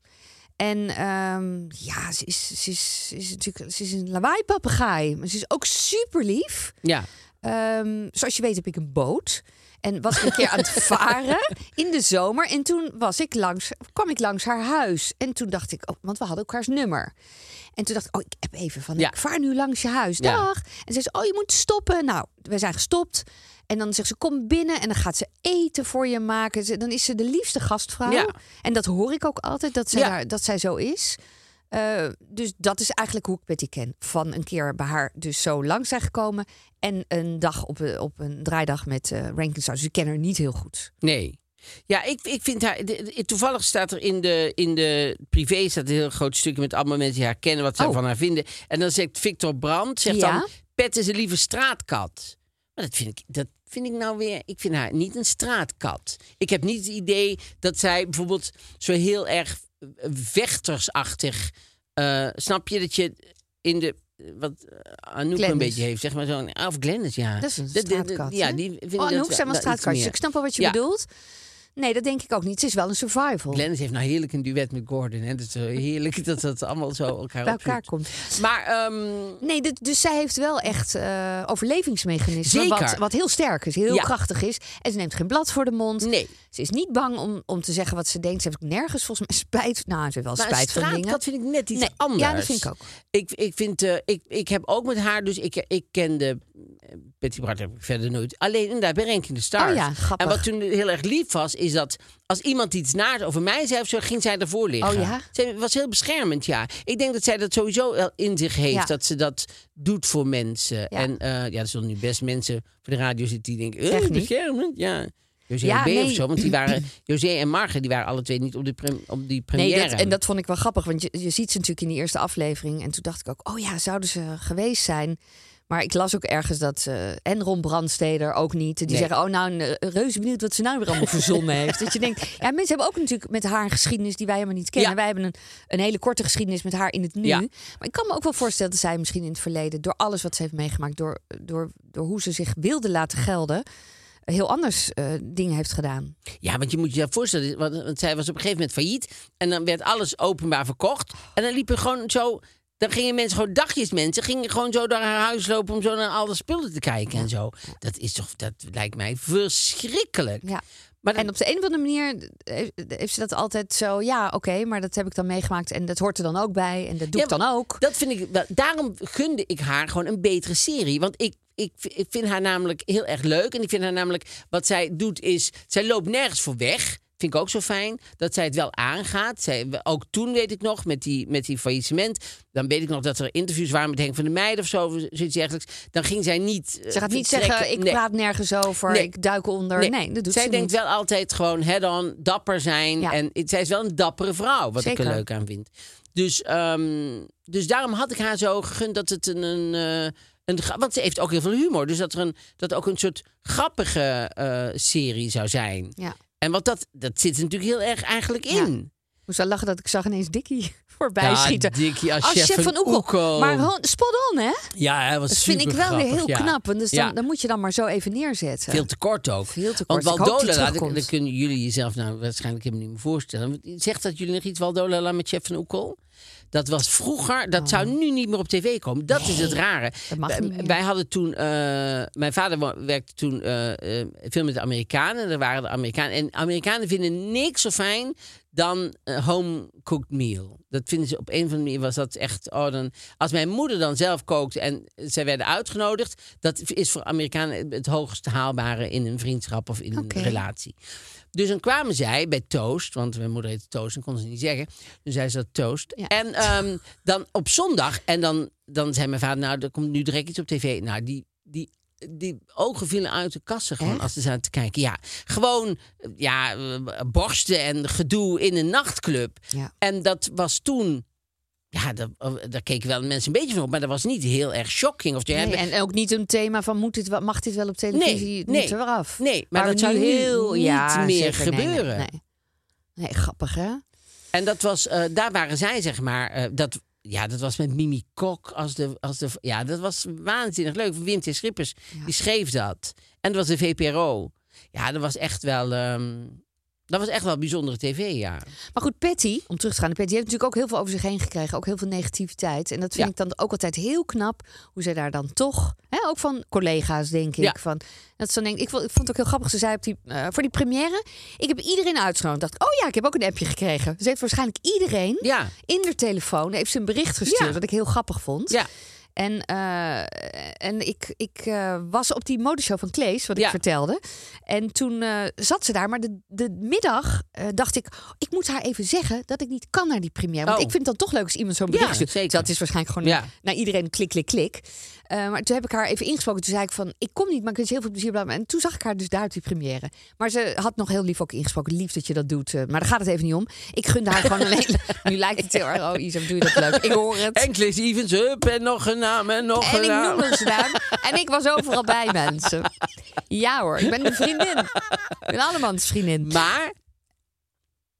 En ehm, ja, ze is, ze, is, ze is natuurlijk ze is een lawaai-papegaai. Maar ze is ook super lief. Ja. Ehm, zoals je weet heb ik een boot. En was ik een keer aan het varen in de zomer. En toen was ik langs, kwam ik langs haar huis. En toen dacht ik, oh, want we hadden elkaars nummer. En toen dacht ik, oh, ik heb even van, Ja. ik vaar nu langs je huis. Ja. Dag. En ze zei, oh, je moet stoppen. Nou, we zijn gestopt. En dan zegt ze, kom binnen. En dan gaat ze eten voor je maken. Dan is ze de liefste gastvrouw. Ja. En dat hoor ik ook altijd, dat zij, daar, dat zij zo is. Eh, dus dat is eigenlijk hoe ik Betty ken. Van een keer bij haar dus zo lang zijn gekomen. En een dag op, een- op een draaidag met eh Rankin Stars. Dus ik ken haar niet heel goed. Nee. Ja, ik, ik vind haar. de- de- toevallig staat er in de, in de privé staat een heel groot stukje met allemaal mensen die haar kennen, wat ze Oh. van haar vinden. En dan zegt Victor Brandt, zegt Ja. dan: Pet is een lieve straatkat. Maar dat vind ik, dat vind ik nou weer. Ik vind haar niet een straatkat. Ik heb niet het idee dat zij bijvoorbeeld zo heel erg eh, vechtersachtig. eh, snap je dat je in de wat eh, Anouk een beetje heeft, zeg maar zo'n... Of Glennis, ja. Dat is een. Ja, die vind oh, Anouk zijn wel meer. Ik snap wel wat je Ja. bedoelt. Nee, dat denk ik ook niet. Het is wel een survival. Glennis heeft nou heerlijk een duet met Gordon. Hè? Het is zo heerlijk dat dat allemaal zo elkaar bij elkaar opzoekt. komt. Maar ehm, Nee, dus zij heeft wel echt eh overlevingsmechanismen. Wat, wat heel sterk is, heel Ja. krachtig is. En ze neemt geen blad voor de mond. nee. Ze is niet bang om, om te zeggen wat ze denkt. Ze heeft ook nergens volgens mij spijt. Nou, ze heeft wel Maar spijt van dingen. straatkat vind ik net iets Nee, anders. ja, dat vind ik ook. Ik, ik, vind, eh, ik, ik heb ook met haar, dus ik, ik kende eh, Betty Bart heb ik verder nooit. Alleen inderdaad bij Ranking the Stars. Oh ja, grappig. En wat toen heel erg lief was, is dat als iemand iets naars over mij zei of zo, ging zij ervoor liggen. Oh ja? Zij was heel beschermend, ja. Ik denk dat zij dat sowieso wel in zich heeft, Ja. dat ze dat doet voor mensen. En eh, ja, er zullen nu best mensen voor de radio zitten die denken, eh, niet. beschermend, ja. José Ja, B nee. of zo, want die waren, José en Marge, die waren alle twee niet op, de op die première. Nee, dat, en dat vond ik wel grappig, want je, je ziet ze natuurlijk in die eerste aflevering. En toen dacht ik ook, oh ja, zouden ze geweest zijn? Maar ik las ook ergens dat eh en Ron Brandsteder ook niet. Die Nee. zeggen, oh nou, reuze benieuwd wat ze nou weer allemaal verzonnen heeft. Dat je denkt, ja, mensen hebben ook natuurlijk met haar een geschiedenis die wij helemaal niet kennen. Ja. Wij hebben een, een hele korte geschiedenis met haar in het nu. Ja. Maar ik kan me ook wel voorstellen dat zij misschien in het verleden, door alles wat ze heeft meegemaakt, door, door, door hoe ze zich wilde laten gelden, heel anders eh, dingen heeft gedaan. Ja, want je moet je voorstellen, want, want zij was op een gegeven moment failliet. En dan werd alles openbaar verkocht. En dan liepen gewoon zo. Dan gingen mensen gewoon, dagjes mensen, gingen gewoon zo door haar huis lopen om zo naar al de spullen te kijken en zo. Dat is toch, dat lijkt mij verschrikkelijk. Ja. Maar En op de een of andere manier heeft- ze dat altijd zo, ja, oké, maar dat heb ik dan meegemaakt en dat hoort er dan ook bij en dat doe Ja, ik dan ook. Dat vind ik wel. Daarom gunde ik haar gewoon een betere serie. Want ik, ik, ik vind haar namelijk heel erg leuk. En ik vind haar namelijk. Wat zij doet is. Zij loopt nergens voor weg. Vind ik ook zo fijn. Dat zij het wel aangaat. Zij, ook toen weet ik nog. Met die, met die faillissement. Dan weet ik nog dat er interviews waren met Henk van der Meijden of zo. Zoiets dergelijks. Dan ging zij niet. eh, Ze gaat niet zeggen, ik Nee. praat nergens over, Nee. ik duik onder. Nee, dat doet zij ze denkt niet. wel altijd gewoon head-on, dapper zijn. Ja. En zij is wel een dappere vrouw, wat ik er leuk aan vind. Dus, ehm, dus daarom had ik haar zo gegund dat het een... een, eh, een want ze heeft ook heel veel humor. Dus dat er een, dat ook een soort grappige eh, serie zou zijn. Ja. En wat dat, dat zit er natuurlijk heel erg eigenlijk Ja. in. Moest wel lachen dat ik zag ineens Dikkie voorbij Ja, schieten. Dickie als chef van Oekel. Oekel. Maar gewoon spot on, hè? Ja, hij was Dat vind ik wel weer heel ja. knap. Want dus dan, Ja. dan moet je dan maar zo even neerzetten. Veel te kort ook. Veel te Want kort. Hoop Waldola, dat kunnen jullie jezelf nou waarschijnlijk helemaal niet meer voorstellen. Want Zegt dat jullie nog iets Waldola met Chef van Oekel? Dat was vroeger, dat zou nu niet meer op tv komen. Dat is het rare. Oh. dat mag wij, niet meer. wij hadden toen, eh, mijn vader werkte toen eh, eh, veel met de Amerikanen. Er waren de Amerikanen. En Amerikanen vinden niks zo fijn dan een home-cooked meal. Dat vinden ze op een of andere manier was dat echt. Oh, dan, als mijn moeder dan zelf kookte en zij werden uitgenodigd, dat is voor Amerikanen het hoogst haalbare in een vriendschap of in een relatie. Dus dan kwamen zij bij Toast, want mijn moeder heette Toast en kon ze niet zeggen. Dus zei ze dat Toast. Ja. En ehm, dan op zondag, en dan, dan zei mijn vader, nou, er komt nu direct iets op tv. Nou, die, die, die ogen vielen uit de kassen gewoon Echt? als ze zaten te kijken. Ja, gewoon ja, eh, borsten en gedoe in een nachtclub. Ja. En dat was toen. Ja, daar, daar keken wel mensen een beetje van op, maar dat was niet heel erg shocking. Of Nee, hebben, en ook niet een thema van moet dit, mag dit wel op televisie? Nee, nee. moet er af. Nee, maar dat zou heel niet ja, meer zeker, gebeuren. Nee, nee. grappig hè? En dat was, eh, daar waren zij, zeg maar. eh, dat, ja, dat was met Mimi Kok als de, als de. Ja, dat was waanzinnig leuk. Wim T. Schippers, die schreef dat. En dat was de VPRO. Ja, dat was echt wel. ehm, dat was echt wel bijzondere tv, ja. Maar goed, Patty, om terug te gaan naar Patty, heeft natuurlijk ook heel veel over zich heen gekregen. Ook heel veel negativiteit. En dat vind Ja. ik dan ook altijd heel knap. Hoe zij daar dan toch, hè, ook van collega's denk ik. Ja. Van, dat ze dan denk, ik, vond, het ook heel grappig. Ze zei op die, eh, voor die première, ik heb iedereen uitgenodigd. dacht, oh ja, ik heb ook een appje gekregen. Ze heeft waarschijnlijk iedereen Ja, in de telefoon, heeft ze een bericht gestuurd. Wat ik heel grappig vond. ja. En, eh, en ik, ik eh, was op die modeshow van Klees, wat ik Ja. vertelde. En toen eh, zat ze daar. Maar de, de middag dacht ik, ik moet haar even zeggen dat ik niet kan naar die première. Want Oh. ik vind het dan toch leuk als iemand zo'n bericht Ja, stuurt. zeker. Dat is waarschijnlijk gewoon Ja. naar iedereen klik, klik, klik. Eh, maar toen heb ik haar even ingesproken. Toen zei ik van, ik kom niet, maar ik wens heel veel plezier. bla. En toen zag ik haar dus daar op die première. Maar ze had nog heel lief ook ingesproken. Lief dat je dat doet. eh, maar daar gaat het even niet om. Ik gunde haar gewoon een hele... Nu lijkt het heel erg, oh Isa, doe je dat leuk. Ik hoor het. En Chris Evans, hup, en nog een naam, en nog En een ik naam. noemde ze daar. En ik was overal bij mensen. Ja hoor, ik ben een vriendin. Ik ben allemaal een vriendin. Maar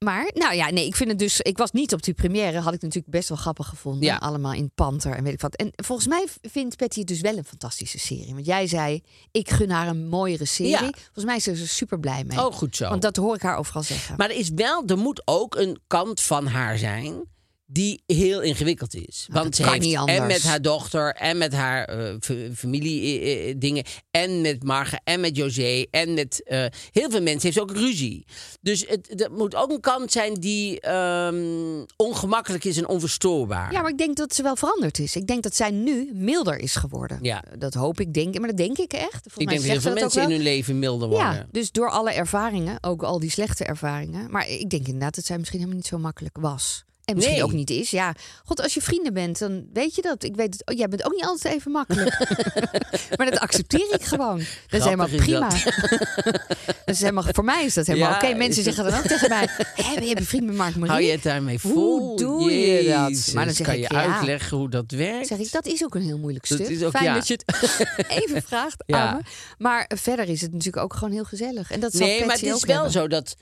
Maar, nou ja, nee, ik vind het dus. Ik was niet op die première. Had ik natuurlijk best wel grappig gevonden. Ja. Allemaal in Panther en weet ik wat. En volgens mij vindt Patty het dus wel een fantastische serie. Want jij zei, ik gun haar een mooiere serie. Ja. Volgens mij is ze er super blij mee. Oh, goed zo. Want dat hoor ik haar overal zeggen. Maar er is wel, er moet ook een kant van haar zijn die heel ingewikkeld is. Nou, Want ze heeft en met haar dochter en met haar eh, familie dingen en met Marga en met José en met eh, heel veel mensen heeft ze ook ruzie. Dus het, moet ook een kant zijn die ehm, ongemakkelijk is en onverstoorbaar. Ja, maar ik denk dat ze wel veranderd is. Ik denk dat zij nu milder is geworden. Ja. Dat hoop ik, denk ik. Maar dat denk ik echt. Volgens ik denk dat heel veel mensen in hun leven milder worden. Ja, dus door alle ervaringen, ook al die slechte ervaringen. Maar ik denk inderdaad dat zij misschien helemaal niet zo makkelijk was. En misschien Nee. ook niet is. Ja, god, als je vrienden bent, dan weet je dat. Ik weet het. Oh, jij bent ook niet altijd even makkelijk. maar dat accepteer ik gewoon. Dat is helemaal prima. dat. dat is helemaal, voor mij is dat helemaal Ja, oké. Mensen zeggen dan ook tegen mij: Hé, ben je een vriend met Mark Marie? Hou je het daarmee Hoe vol? doe je dat? Maar dan zeg kan ik, je ja. uitleggen hoe dat werkt? Zeg ik, dat is ook een heel moeilijk Dat stuk. is ook- Fijn ja. dat je het even vraagt Ja. Maar verder is het natuurlijk ook gewoon heel gezellig. En dat Nee, maar het is wel hebben. zo dat.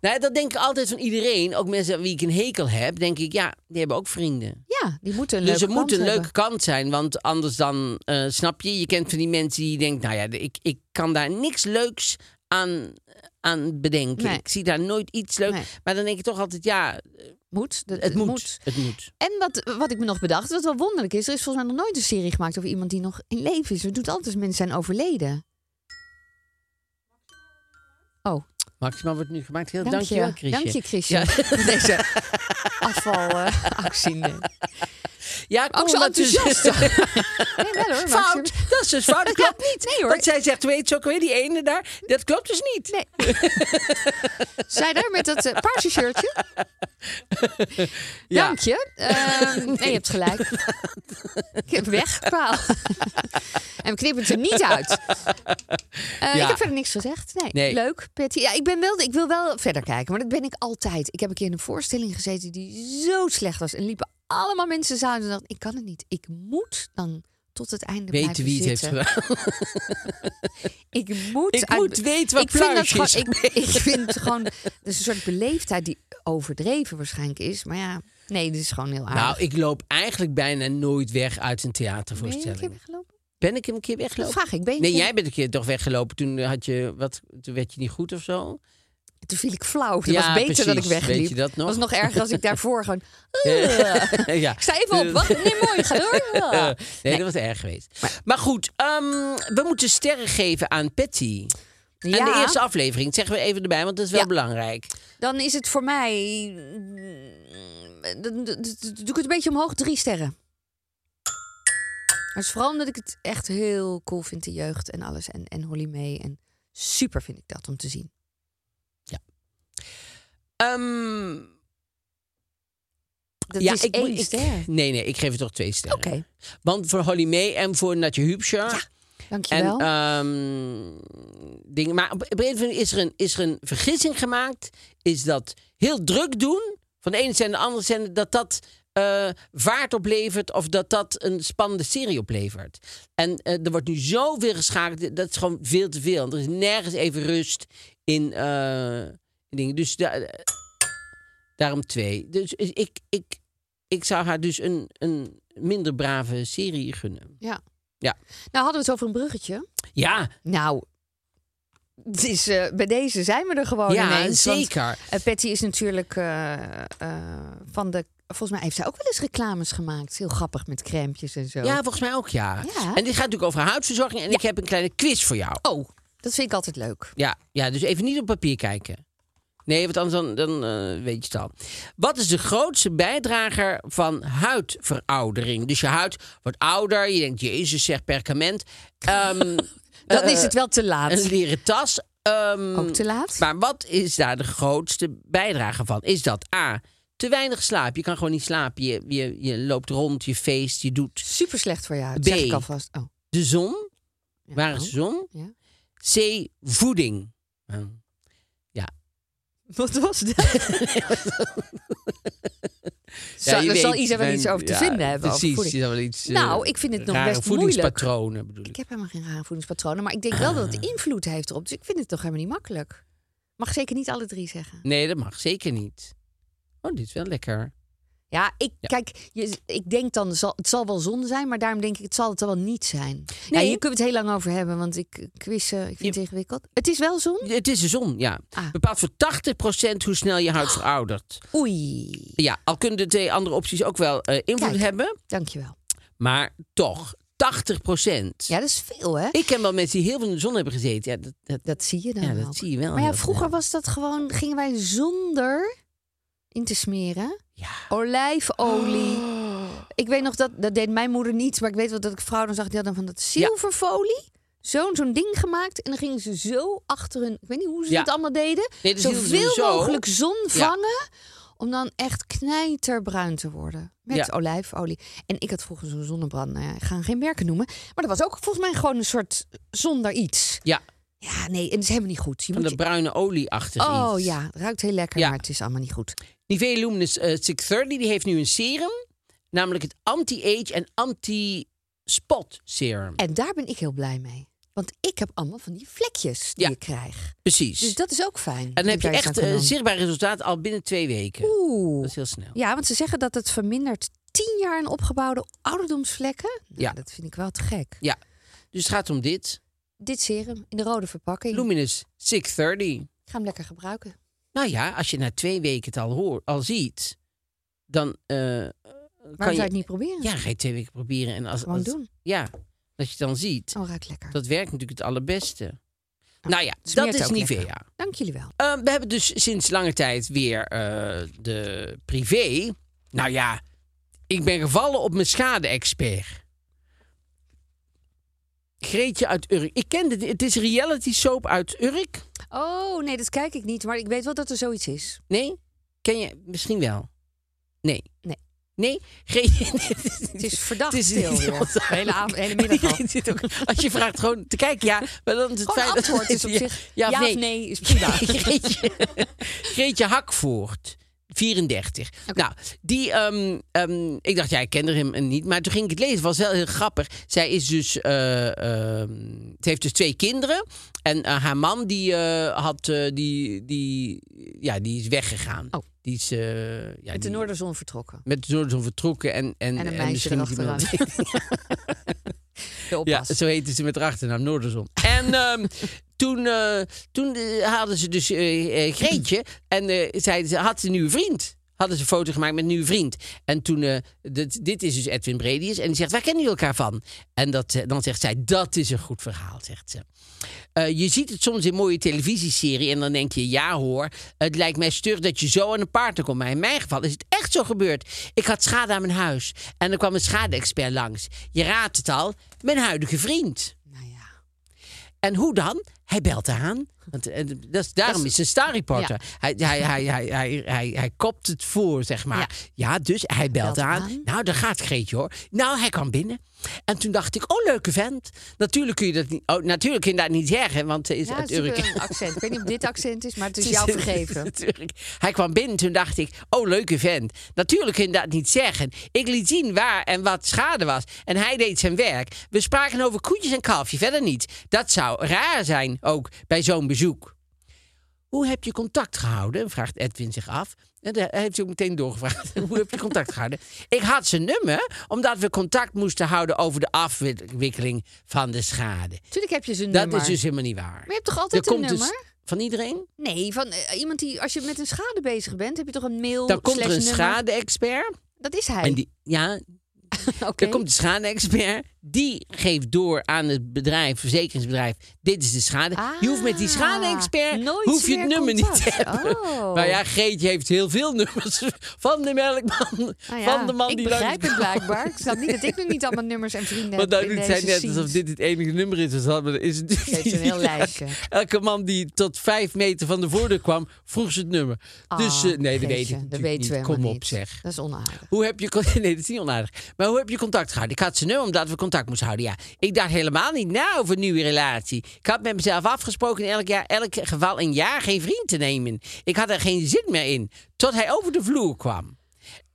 Nou, dat denk ik altijd van iedereen. Ook mensen aan wie ik een hekel heb, denk ik, ja, die hebben ook vrienden. Ja, die moeten een dus leuke er moet een leuke kant zijn, want anders dan, eh, snap je, je kent van die mensen die denken, nou ja, ik, ik kan daar niks leuks aan, aan bedenken. Nee. Ik zie daar nooit iets leuks. Nee. Maar dan denk ik toch altijd, ja, Moet. Dat, het moet. Het moet. En wat, wat ik me nog bedacht, wat wel wonderlijk is, er is volgens mij nog nooit een serie gemaakt over iemand die nog in leven is. We doen het altijd als mensen zijn overleden. Oh, Maximaal wordt nu gemaakt. Heel dank, dankjewel, je. Chrisje. Dank je, Chrisje. Deze afvalactie. Ja, Ook kom zo dat dus- enthousiast. nee, wel hoor. Fout, dat is dus fout. Dat klopt niet. Nee, hoor. Want zij zegt, weet je ook weer, die ene daar, dat klopt dus niet. Nee. Zij daar met dat eh, paarse shirtje. Ja. Dank je. Ehm, nee, je hebt gelijk. Ik heb weg, paal. en we knippen het er niet uit. Eh, Ja. Ik heb verder niks gezegd. Nee, Nee. leuk, Patty. Ja, ik, ben wel, ik wil wel verder kijken, maar dat ben ik altijd. Ik heb een keer in een voorstelling gezeten die zo slecht was. En liepen allemaal mensen de zaal en dachten, ik kan het niet. Ik moet dan tot het einde Weten blijven wie het heeft zitten. gedaan. Ik moet, Ik moet weten wat ik vind, dat pluisje gewoon, ik, ik vind gewoon, dat is een soort beleefdheid die overdreven waarschijnlijk is. Maar ja, nee, dit is gewoon heel aardig. Nou, ik loop eigenlijk bijna nooit weg uit een ben je een theatervoorstelling. keer weggelopen? Ben ik een keer Dat weggelopen? vraag ik. Ben je Nee, keer- jij bent een keer toch weggelopen. Toen had je wat, toen werd je niet goed of zo. Toen viel ik flauw. Dat Ja, was beter dat ik precies. wegliep. Weet je dat nog? was nog erger als ik daarvoor gewoon... ja. Ik sta even op. Wat? Nee, mooi. Ga door. Nee, dat was erg geweest. Maar, goed, ehm, we moeten sterren geven aan Patty. Aan de Ja. eerste aflevering. Dat zeggen we even erbij, want dat is wel Ja. belangrijk. Dan is het voor mij... Dan doe ik het een beetje omhoog. Drie sterren. Dat is vooral omdat ik het echt heel cool vind, de jeugd en alles. En, en Holly May. En super vind ik dat om te zien. Ehm, Dat ja, is ik, één moet- ik- ster. Nee, nee, ik geef het toch twee sterren. Oké, Want voor Holly May en voor Natje Hubscher. En, dankjewel. ehm, dingen. Maar op, een andere manier is er, een, is er een vergissing gemaakt. Is dat heel druk doen, van de ene zender naar de andere zender, dat dat eh, vaart oplevert of dat dat een spannende serie oplevert. En eh, er wordt nu zoveel geschakeld, dat is gewoon veel te veel. Er is nergens even rust in, eh, in dingen. Dus da- daarom twee. Dus ik, ik, ik zou haar dus een, een minder brave serie gunnen. ja. ja. Nou hadden we het over een bruggetje. Ja, Nou, het is, eh, bij deze zijn we er gewoon ja ineens. want, zeker. eh, Patty is natuurlijk eh, eh, van de... Volgens mij heeft zij ook wel eens reclames gemaakt. Heel grappig met crèmpjes en zo. Ja, volgens mij ook, ja. Ja. En dit gaat natuurlijk over huidverzorging. En ik heb een kleine quiz voor jou. Oh, dat vind ik altijd leuk. Ja, ja dus even niet op papier kijken. Nee, want anders dan, dan eh, weet je het al. Wat is de grootste bijdrager van huidveroudering? Dus je huid wordt ouder. Je denkt, jezus, zeg perkament. Ehm, Dan is het wel te laat. Een leren tas. ehm, Ook te laat? Maar wat is daar de grootste bijdrage van? Is dat A, te weinig slaap? Je kan gewoon niet slapen. Je, je, je loopt rond, je feest, je doet Super slecht voor jou. B. zeg ik alvast. Oh, de zon. ja. Waar is de Oh, zon? ja. C, voeding. Nou, Wat was dat? Ja, Zal, er zal Isa wel iets over te ja, vinden hebben. Precies, wel iets. eh, Nou, ik vind het nog best voedingspatronen bedoel ik. Ik heb helemaal geen rare voedingspatronen. Maar ik denk wel dat het invloed heeft erop. Dus ik vind het toch helemaal niet makkelijk. Mag zeker niet alle drie zeggen. Nee, dat mag zeker niet. Oh, dit is wel lekker. Ja, ik, kijk, je, ik denk dan, zal, het zal wel zonde zijn, maar daarom denk ik, het zal het wel niet zijn. Ja, Nee. hier kunnen we het heel lang over hebben, want ik quizzen, ik vind het ingewikkeld. Het is wel zon? Het is de zon, ja. Ah. Bepaalt voor 80% hoe snel je huid veroudert. Oei, Ja, al kunnen de twee andere opties ook wel eh, invloed Kijk. hebben. dankjewel. Maar toch, 80%. Ja, dat is veel, hè? Ik ken wel mensen die heel veel in de zon hebben gezeten. Ja, dat, dat, Dat zie je dan ja, dat ook. zie je wel. Maar ja, vroeger was dat gewoon, gingen wij zonder in te smeren. Ja. Olijfolie. Ik weet nog dat, dat deed mijn moeder niet, maar ik weet wel dat ik vrouwen zag, die hadden van dat zilverfolie. Zo'n zo'n ding gemaakt. En dan gingen ze zo achter hun. Ik weet niet hoe ze Ja. het allemaal deden. Nee, dus Zoveel zo. mogelijk zon vangen. Om dan echt knijterbruin te worden. Met Ja. olijfolie. En ik had vroeger zo'n zonnebrand. Nou ja, ik ga geen merken noemen. Maar dat was ook volgens mij gewoon een soort zonder iets. Ja, Ja, nee, en het is helemaal niet goed. Je van moet de je- bruine olie achter Oh iets. ja, het ruikt heel lekker, Ja. maar het is allemaal niet goed. Nivea Luminous eh 630 die heeft nu een serum. Namelijk het anti-age en anti-spot serum. En daar ben ik heel blij mee. Want ik heb allemaal van die vlekjes die Ja. ik krijg. Precies. Dus dat is ook fijn. en dan heb je echt kan eh, zichtbaar resultaat al binnen twee weken. Oeh. Dat is heel snel. Ja, want ze zeggen dat het vermindert tien jaar een opgebouwde ouderdomsvlekken. Nou, Ja. Dat vind ik wel te gek. Ja. Dus het gaat om dit. Dit serum in de rode verpakking. Luminous 630. Ik ga hem lekker gebruiken. Nou ja, als je na twee weken het al, hoort, al ziet, dan eh, Waarom kan zou je... het niet proberen? Ja, ga je twee weken proberen. En als, Gewoon als- doen. Ja, dat je het dan ziet. Oh, ruikt lekker. Dat werkt natuurlijk het allerbeste. Nou ja, dat is lekker. Nivea. Dank jullie wel. Eh, we hebben dus sinds lange tijd weer eh, de privé. Nou ja, ik ben gevallen op mijn schade-expert. Greetje uit Urk. Ik kende het. Het is reality soap uit Urk. Oh, nee, dat kijk ik niet. Maar ik weet wel dat er zoiets is. Nee? Ken je misschien wel? Nee. Nee. Nee? Greetje. Het is verdacht Het is stil De hele, avond, hele middag al. Iedereen zit ook- Als je vraagt gewoon te kijken, ja. Maar dan is het feit dat- antwoord is op ja, zich Ja, ja of of nee. nee is prima. Greetje, Greetje Hakvoort. 34. Nou, die, ehm, ehm, ik dacht, ja, ik kende hem niet. Maar toen ging ik het lezen. Het was wel heel grappig. Zij is dus, ehm, ze heeft dus twee kinderen. En eh, haar man, die, eh, had, die, die, ja, die is weggegaan. Oh. Die is, ja, Met de Noorderzon vertrokken. met de Noorderzon vertrokken. En, en, En een meisje misschien is erachteraan. Ja, zo heette ze met haar achternaam, Noorderzon. En ehm, toen, eh, toen eh, hadden ze dus eh, eh, Greetje en eh zeiden ze, had ze een nieuwe vriend. Hadden ze een foto gemaakt met een nieuwe vriend. En toen, eh, dit, is dus Edwin Bredius. En die zegt, waar kennen jullie elkaar van? En dat, eh, dan zegt zij, dat is een goed verhaal, zegt ze. Eh, je ziet het soms in mooie televisieserie en dan denk je, ja hoor, het lijkt mij stug dat je zo aan een partner komt. Maar in mijn geval is het echt zo gebeurd. Ik had schade aan mijn huis en er kwam een schade-expert langs. Je raadt het al, mijn huidige vriend. En hoe dan? Hij belt aan. Want, eh, dat is, daarom is hij een star reporter. Hij, hij, hij, hij, hij, hij, kopt het voor, zeg maar. Ja, dus hij belt, aan. Nou, daar gaat Greetje hoor. Nou, hij kwam binnen. En toen dacht ik, oh, leuke vent. Natuurlijk kun je dat niet, oh, natuurlijk kun je dat niet zeggen, want ze is Ja, uit het is Urk. een accent. Ik weet niet of dit accent is, maar het is Het jou vergeven. Natuurlijk. Hij kwam binnen, toen dacht ik, oh, leuke vent. Natuurlijk kun je dat niet zeggen. Ik liet zien waar en wat schade was. En hij deed zijn werk. We spraken over koetjes en kalfje, verder niet. Dat zou raar zijn, ook bij zo'n bezoek. Hoe heb je contact gehouden? vraagt Edwin zich af. En daar heeft hij ook meteen doorgevraagd. Hoe heb je contact gehouden? Ik had zijn nummer, omdat we contact moesten houden over de afwikkeling van de schade. Tuurlijk heb je zijn Dat nummer. is dus helemaal niet waar. Maar je hebt toch altijd Er een dus- nummer? van iedereen? Nee, van eh, iemand die, als je met een schade bezig bent, heb je toch een mail Dan komt er een schade-expert. Dat is hij. En die, ja, Oké. dan komt de schade-expert. Die geeft door aan het bedrijf, verzekeringsbedrijf. Dit is de schade. je hoeft met die Ah, schade-expert hoef je het nummer niet te hebben. Oh. Maar ja, Greetje heeft heel veel nummers van de melkman. Ja, van de man ik die begrijp het blijkbaar. Ik snap niet dat ik nog niet allemaal nummers en vrienden Want heb nou in doet zij net alsof dit het enige nummer is. Dus dat is het Ze een heel lijstje. Elke man die tot vijf meter van de voordeur kwam, vroeg ze het nummer. dus Ah, eh, nee, dat weet ik Geetje, Dat weten niet. we Kom op niet. zeg. Dat is onaardig. Hoe heb je... Nee, dat is niet onaardig. Maar hoe heb je contact gehouden? Ik had zijn nummer omdat we contact moesten houden. Ja, ik dacht helemaal niet na over een nieuwe relatie. Ik had met mezelf afgesproken in elk, jaar, elk geval een jaar geen vriend te nemen. Ik had er geen zin meer in. Tot hij over de vloer kwam.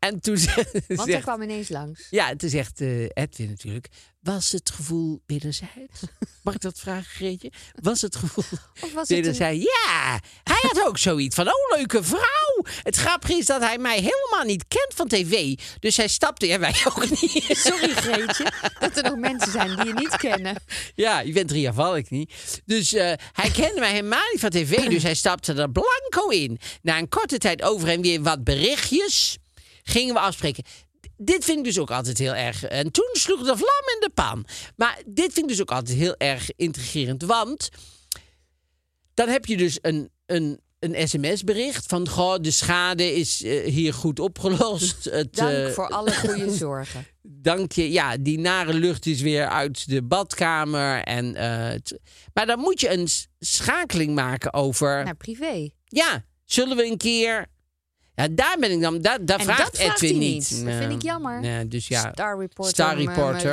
En toen ze- Want hij zegt... kwam ineens langs. Ja, toen zegt eh, Edwin natuurlijk... Was het gevoel wederzijds? Mag ik dat vragen, Greetje? Was het gevoel... Of was een- zei ja, hij had ook zoiets van, oh, leuke vrouw. Het grappige is dat hij mij helemaal niet kent van tv. Dus hij stapte, ja, wij ook niet. Sorry, Greetje, dat er nog mensen zijn die je niet kennen. Ja, je bent Ria Valk niet. Dus eh, hij kende mij helemaal niet van tv. Dus hij stapte er blanco in. Na een korte tijd over en weer wat berichtjes gingen we afspreken. Dit vind ik dus ook altijd heel erg. En toen sloeg de vlam in de pan. Maar dit vind ik dus ook altijd heel erg intrigerend. Want dan heb je dus een, een, een sms-bericht van... Goh, de schade is eh, hier goed opgelost. Het, Dank eh, voor alle goede zorgen. dank je. Ja, die nare lucht is weer uit de badkamer. En, eh, maar dan moet je een schakeling maken over... Naar privé. Ja, zullen we een keer... Ja, daar ben ik dan... Daar, vraagt dat vraagt Edwin niet. niet. Dat vind ik jammer. Nee, dus ja, Star Reporter. Star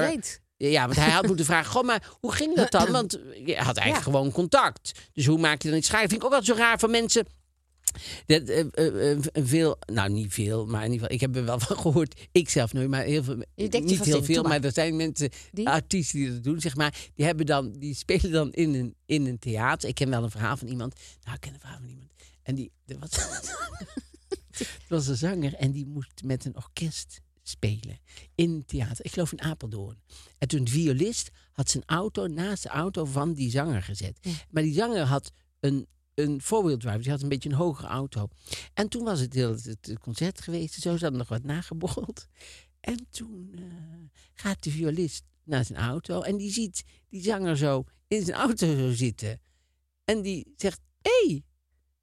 reet. ja, want hij had moeten vragen... Goh, maar hoe ging dat dan? Want je had eigenlijk Ja. gewoon contact. Dus hoe maak je dan iets schakeling? Vind ik ook altijd zo raar van mensen... Dat, eh, eh, eh, veel, nou niet veel, maar in ieder geval, ik heb er wel van gehoord. Ik zelf nooit, maar heel veel. Niet heel in, veel, maar. maar er zijn mensen, Die? artiesten die dat doen, zeg maar. Die hebben dan, die spelen dan in een, in een theater. Ik ken wel een verhaal van iemand. Nou, ik ken een verhaal van iemand. En die, er er was een zanger en die moest met een orkest spelen in theater. Ik geloof in Apeldoorn. En toen de violist had zijn auto naast de auto van die zanger gezet. Maar die zanger had een, een drive. Die had een beetje een hogere auto. En toen was het, heel, het concert geweest. Zo ze hadden nog wat nageborreld. En toen eh, gaat de violist naar zijn auto. En die ziet die zanger zo in zijn auto zo zitten. En die zegt, hé. Hey.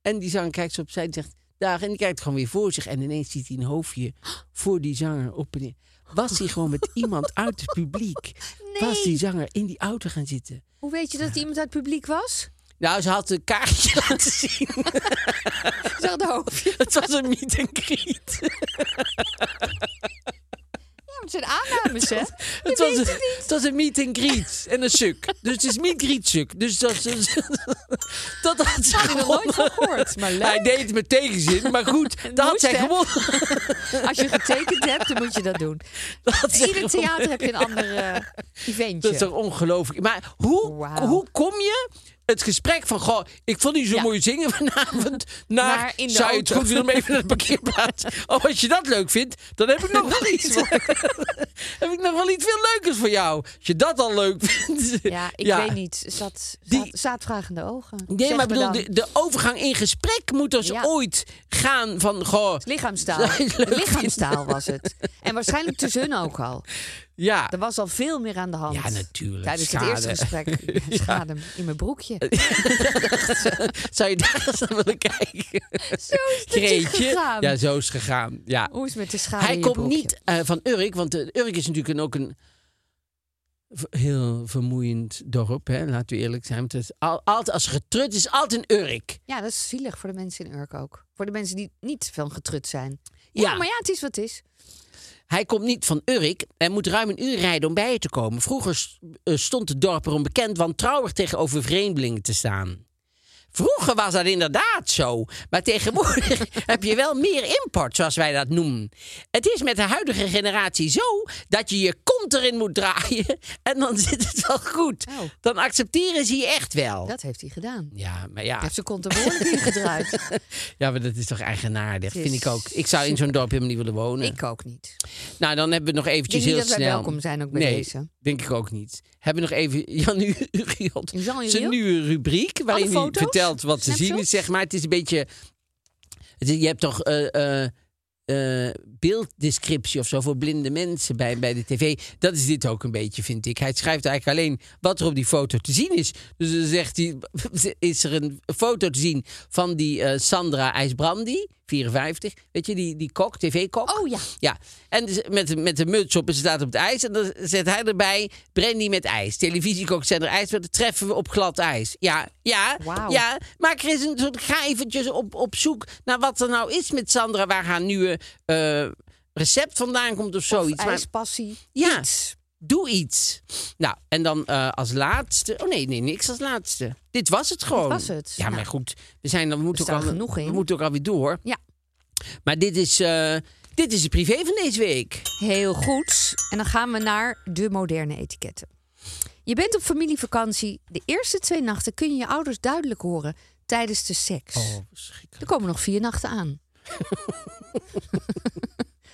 En die zanger kijkt zo opzij en zegt, dag. En die kijkt gewoon weer voor zich. En ineens ziet hij een hoofdje voor die zanger op en neer. Was hij gewoon met iemand uit het publiek? Was die zanger in die auto gaan zitten? Hoe weet je dat iemand uit het publiek was? Nou, ze had een kaartje laten zien. Zeg de hoofdje. Het was een meet and greet. Het zijn aannames, hè? Het was, een, het was een meet and greet en een suk. Dus het is meet greet suk. Dus dat, dat had ze Had ik nog nooit van gehoord. Maar Hij deed het met tegenzin, maar goed, dat had zij gewonnen. Als je getekend hebt, dan moet je dat doen. Dat In ieder theater heb je een ander eh, eventje. Dat is toch ongelooflijk. Maar hoe, hoe kom je het gesprek van... Goh, ik vond u zo Ja. mooi zingen vanavond... naar, Naar in de zou je het goed om even naar de parkeerplaats... Oh, als je dat leuk vindt, dan heb ik nog wel iets. heb ik nog wel iets veel leukers voor jou. Als je dat al leuk vindt. Ja, ik weet niet. Zat, Die- zaad, zaadvragende ogen. Nee, Zeg maar bedoel, de, de overgang in gesprek moet dus Ja. ooit gaan van... Goh, Lichaamstaal. Lichaamstaal was het. En waarschijnlijk tussen hun ook al. Ja. Er was al veel meer aan de hand. Ja, natuurlijk. Tijdens Schade. het eerste gesprek. Ja, Schade in mijn broekje. Zou je daar eens naar willen kijken? Zo is het gegaan. Ja, zo is het gegaan. Ja. Hoe is het met de schade Hij komt niet eh, van Urk, want uh, Urk is natuurlijk ook een heel vermoeiend dorp, hè? laten we eerlijk zijn. Het is al, altijd, als getrut is, altijd een Urk. Ja, dat is zielig voor de mensen in Urk ook. Voor de mensen die niet van getrut zijn. Ja, Ja. maar ja, het is wat het is. Hij komt niet van Urk en moet ruim een uur rijden om bij je te komen. Vroeger eh, stond het dorp erom bekend wantrouwig tegenover vreemdelingen te staan. Vroeger was dat inderdaad zo, maar tegenwoordig heb je wel meer import, zoals wij dat noemen. Het is met de huidige generatie zo dat je je kont erin moet draaien en dan zit het wel goed. Oh. Dan accepteren ze je echt wel. Dat heeft hij gedaan. Ja, maar Hij ja, heeft zijn kont er behoorlijk in gedraaid. ja, maar dat is toch eigenaardig, vind ik ook. Ik zou in zo'n dorp helemaal niet willen wonen. Ik ook niet. Nou, dan hebben we nog Ik eventjes denk niet heel dat wij snel. welkom zijn ook bij nee, deze. Denk ik ook niet. Hebben we nog even Jan Uriot. Zijn nieuwe rubriek waarin hij vertelt wat te zien is, zeg maar. Het is een beetje... het is- je hebt toch eh, beelddescriptie of zo voor blinde mensen bij, bij de tv. Dat is dit ook een beetje, vind ik. Hij schrijft eigenlijk alleen wat er op die foto te zien is. Dus dan zegt hij, is er een foto te zien van die eh, Sandra IJsbrandi, 54. Weet je, die, die kok, tv-kok. Oh ja. Ja, en dus met, met de muts op en ze staat op het ijs. En dan zet hij erbij brandy met ijs. Televisiekok zet er ijs, dat treffen we op glad ijs. Ja, ja, ja. Maak er eens een soort, ga eventjes op, op zoek naar wat er nou is met Sandra. Waar haar nieuwe eh, recept vandaan komt of zoiets. Maar IJspassie. Ja. Iets. Doe iets. Nou, en dan eh, als laatste... Oh nee, nee, niks als laatste. Dit was het gewoon. was het. Ja, Nou, maar goed. We, zijn, dan, moeten ook al, genoeg in. we moeten ook alweer door. Ja. Maar dit is, eh, dit is de privé van deze week. Heel goed. En dan gaan we naar de moderne etiketten. Je bent op familievakantie. De eerste twee nachten kun je je ouders duidelijk horen tijdens de seks. Oh. Er komen nog vier nachten aan.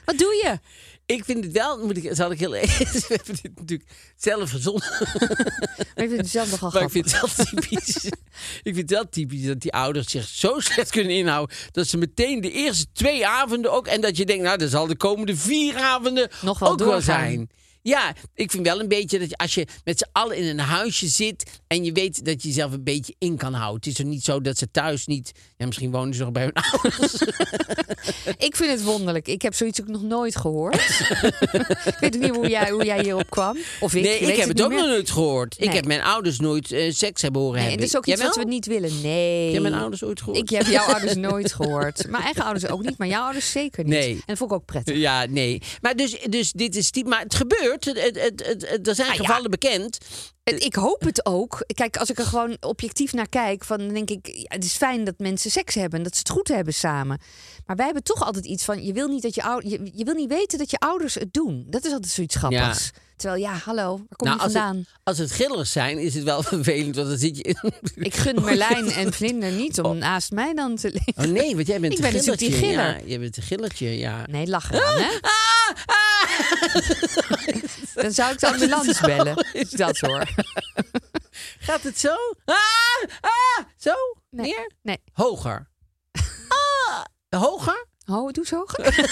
Wat doe je? Ik vind het wel, moet ik, zal ik heel even, we hebben dit natuurlijk zelf verzonnen. Maar ik vind het zelf nogal Maar ik vind het wel typisch. ik vind het wel typisch dat die ouders zich zo slecht kunnen inhouden. Dat ze meteen de eerste twee avonden ook. En dat je denkt, nou, dat zal de komende vier avonden Nog wel ook wel zijn. Ja, ik vind wel een beetje dat je, als je met z'n allen in een huisje zit. en je weet dat je jezelf een beetje in kan houden. Het is er niet zo dat ze thuis niet. Ja, misschien wonen ze nog bij hun ouders. Ik vind het wonderlijk. Ik heb zoiets ook nog nooit gehoord. ik weet niet hoe jij, hoe jij hierop kwam. Of ik, nee, ik heb het ook meer. nog nooit gehoord. Ik heb mijn ouders nooit eh, seks hebben horen Nee, en hebben. dat is ook iets wat we niet willen. Nee. Heb jij mijn ouders ooit gehoord? Ik heb jouw ouders nooit gehoord. Mijn eigen ouders ook niet, maar jouw ouders zeker niet. Nee. En dat vond ik ook prettig. Ja, nee. Maar dus, dus dit is die. Maar het gebeurt. Het, het, het, er zijn Ah, ja. gevallen bekend. Het- Ik hoop het ook. Kijk, als ik er gewoon objectief naar kijk, van, dan denk ik, ja, het is fijn dat mensen seks hebben en dat ze het goed hebben samen. Maar wij hebben toch altijd iets van, je wil niet, dat je, ou- je, je wil niet weten dat je ouders het doen. Dat is altijd zoiets grappigs. Terwijl, ja, hallo, waar kom je Nou, als, vandaan? het, als het gillers zijn, is het wel vervelend. Want dan zit je in. Ik gun Merlijn en Vlinder niet om naast mij dan te liggen. Oh nee, want jij bent Ik een ben die gillertje. giller. Ja, jij bent een gillertje, ja. Nee, lach eraan, hè? Ah, ah. Dan zou ik de ambulance bellen. Is Dat hoor. Gaat het zo? Ah, ah. Zo? Nee. Meer? Nee. Hoger. Ah, hoger? Oh, doe eens hoger.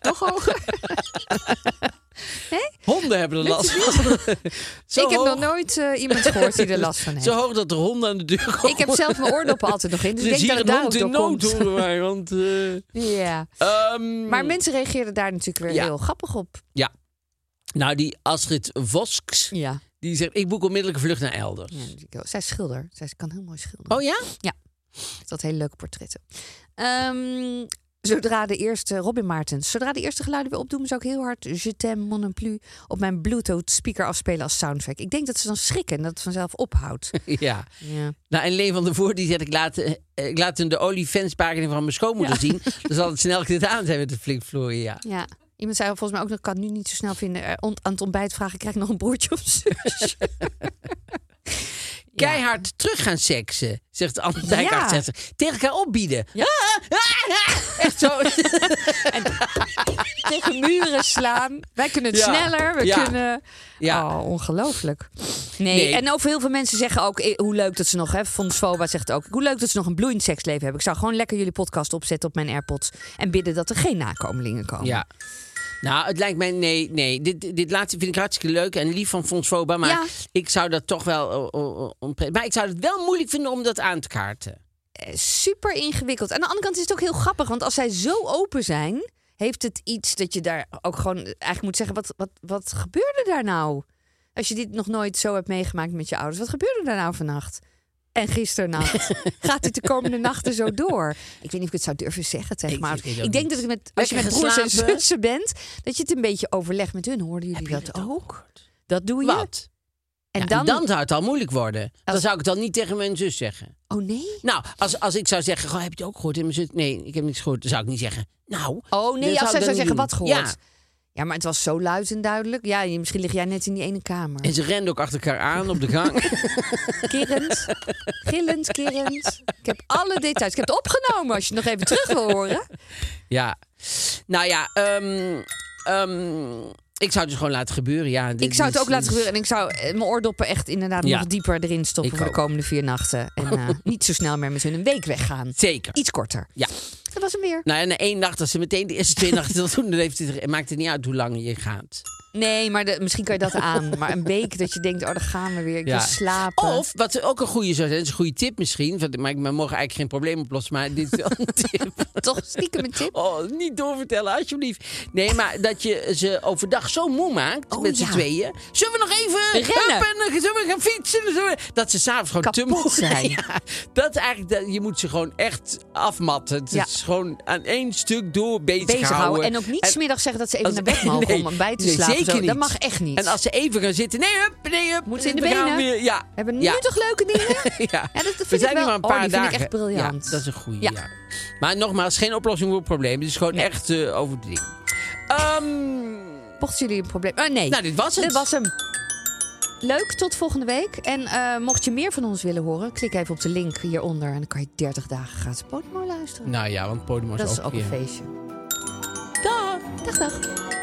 Nog hoger. Honden hebben er last van. Ik heb nog nooit eh, iemand gehoord die er last van heeft. Zo hoog dat er honden aan de deur komen. Ik heb zelf mijn oordoppen altijd nog in. Dus Er ik denk hier dat een het daar hond ook in door nood, komt. wij. Want, eh, Ja. ehm, Maar mensen reageerden daar natuurlijk weer Ja. heel grappig op. Ja. Nou, die Astrid Vosks, Ja. die zegt... ik boek onmiddellijk een vlucht naar elders. ja die- zij is schilder. Zij kan heel mooi schilderen. Oh ja? Dat hele leuke portretten. Ehm, zodra de eerste, Robin Maartens, zodra de eerste geluiden weer opdoen, zou ik heel hard Je t'aime mon plus op mijn Bluetooth speaker afspelen als soundtrack. Ik denk dat ze dan schrikken en dat het vanzelf ophoudt. Ja. Ja. Nou, en Leen van der Voort die zegt... ik laat, eh, ik laat hun de OnlyFans-pagina van mijn schoonmoeder zien. Dan zal het snel gedaan zijn met de flikvloer, ja. ja. Iemand zei volgens mij ook, dat kan het nu niet zo snel vinden. eh, aan het ontbijt vragen, krijg ik nog een broodje of zusje? Keihard terug gaan seksen, zegt Anne Dijkhaard. Ja. zegt ze. Tegen elkaar opbieden. Ja. Ah, ah, ah. Echt zo. Tegen muren slaan. Wij kunnen het Ja. sneller. We Ja. kunnen... Ja. Oh, ongelooflijk. Nee. Nee. en over heel veel mensen zeggen ook... eh, hoe leuk dat ze nog... Hè, Fons Foba zegt ook... hoe leuk dat ze nog een bloeiend seksleven hebben. Ik zou gewoon lekker jullie podcast opzetten op mijn AirPods... en bidden dat er geen nakomelingen komen. Ja. Nou, het lijkt mij, nee, nee. Dit, dit laatste vind ik hartstikke leuk en lief van Fons Foba. Maar Ja. ik zou dat toch wel... onpre- maar ik zou het wel moeilijk vinden om dat aan te kaarten. Super ingewikkeld. Aan de andere kant is het ook heel grappig... want als zij zo open zijn... heeft het iets dat je daar ook gewoon eigenlijk moet zeggen... wat, wat, wat gebeurde daar nou? Als je dit nog nooit zo hebt meegemaakt met je ouders... wat gebeurde daar nou vannacht? En gisternacht. Gaat dit de komende nachten zo door? Ik weet niet of ik het zou durven zeggen tegen Ik- mijn ik denk dat ik met, als je met broers en zussen bent... dat je het een beetje overlegt met hun. Hoorden jullie dat het ook? Dat doe je? Wat? En Ja, dan... en dan zou het al moeilijk worden. Dan zou ik het dan niet tegen mijn zus zeggen. Oh nee? Nou, als, als ik zou zeggen, goh, heb je het ook gehoord? En mijn zus, nee, ik heb niks gehoord. Dan zou ik niet zeggen, nou. Oh nee, als zij zou zeggen wat gehoord. Ja. Ja, maar het was zo luid en duidelijk. Ja, misschien lig jij net in die ene kamer. En ze renden ook achter elkaar aan op de gang. Kirrend, gillend, kirrend. Ik heb alle details. Ik heb het opgenomen als je het nog even terug wil horen. ja. Nou ja, ehm, ehm, ik zou het dus gewoon laten gebeuren. Ja, dit Ik zou het ook laten dit gebeuren. En ik zou eh, mijn oordoppen echt inderdaad Ja. nog dieper erin stoppen Ik voor de komende vier nachten. En eh, niet zo snel meer met hun een week weggaan. Zeker. Iets korter. Ja. Dat was hem weer. Nou, en één nacht, als ze meteen de eerste twee nachten dat doen, dan heeft het, maakt het niet uit hoe lang je gaat. Nee, maar de, misschien kan je dat aan. Maar een week dat je denkt, oh, daar gaan we weer. Ik Ja. wil slapen. Of, wat ook een goede zou zijn, dat is een goede tip misschien. want- Maar ik mogen eigenlijk geen probleem oplossen, maar dit is wel een tip. Toch stiekem een tip. Oh, niet doorvertellen, alsjeblieft. Nee, maar dat je ze overdag zo moe maakt Oh, met z'n ja. tweeën. Zullen we nog even Rennen? en dan zullen we gaan fietsen? We- Dat ze s'avonds gewoon te Kapot moe zijn. Ja, dat is eigenlijk, dat- je moet ze gewoon echt afmatten. Het Ja. Gewoon aan één stuk door bezighouden. bezighouden. En ook niet smiddag zeggen dat ze even naar bed mogen Nee, om bij te nee, slapen. zeker Zo. Dat niet. mag echt niet. En als ze even gaan zitten, nee, hup, nee, hup. Moeten ze in de we benen? Weer, ja. Hebben ja. nu toch leuke dingen? Ja. Ja, dat- vind we ik zijn wel- nu maar een oh, paar die vind ik dagen. echt briljant. Ja, dat is een goede. Ja. Maar nogmaals, geen oplossing voor het probleem. Het is gewoon echt eh, over het ding. Ehm, Mochten jullie een probleem... Oh, nee. nou, dit was het. Dit was hem. Leuk, tot volgende week. En eh, mocht je meer van ons willen horen, klik even op de link hieronder. En dan kan je 30 dagen gratis Podimo luisteren. Nou ja, want Podimo is dat is ook ook een feestje. Dag! Dag, dag.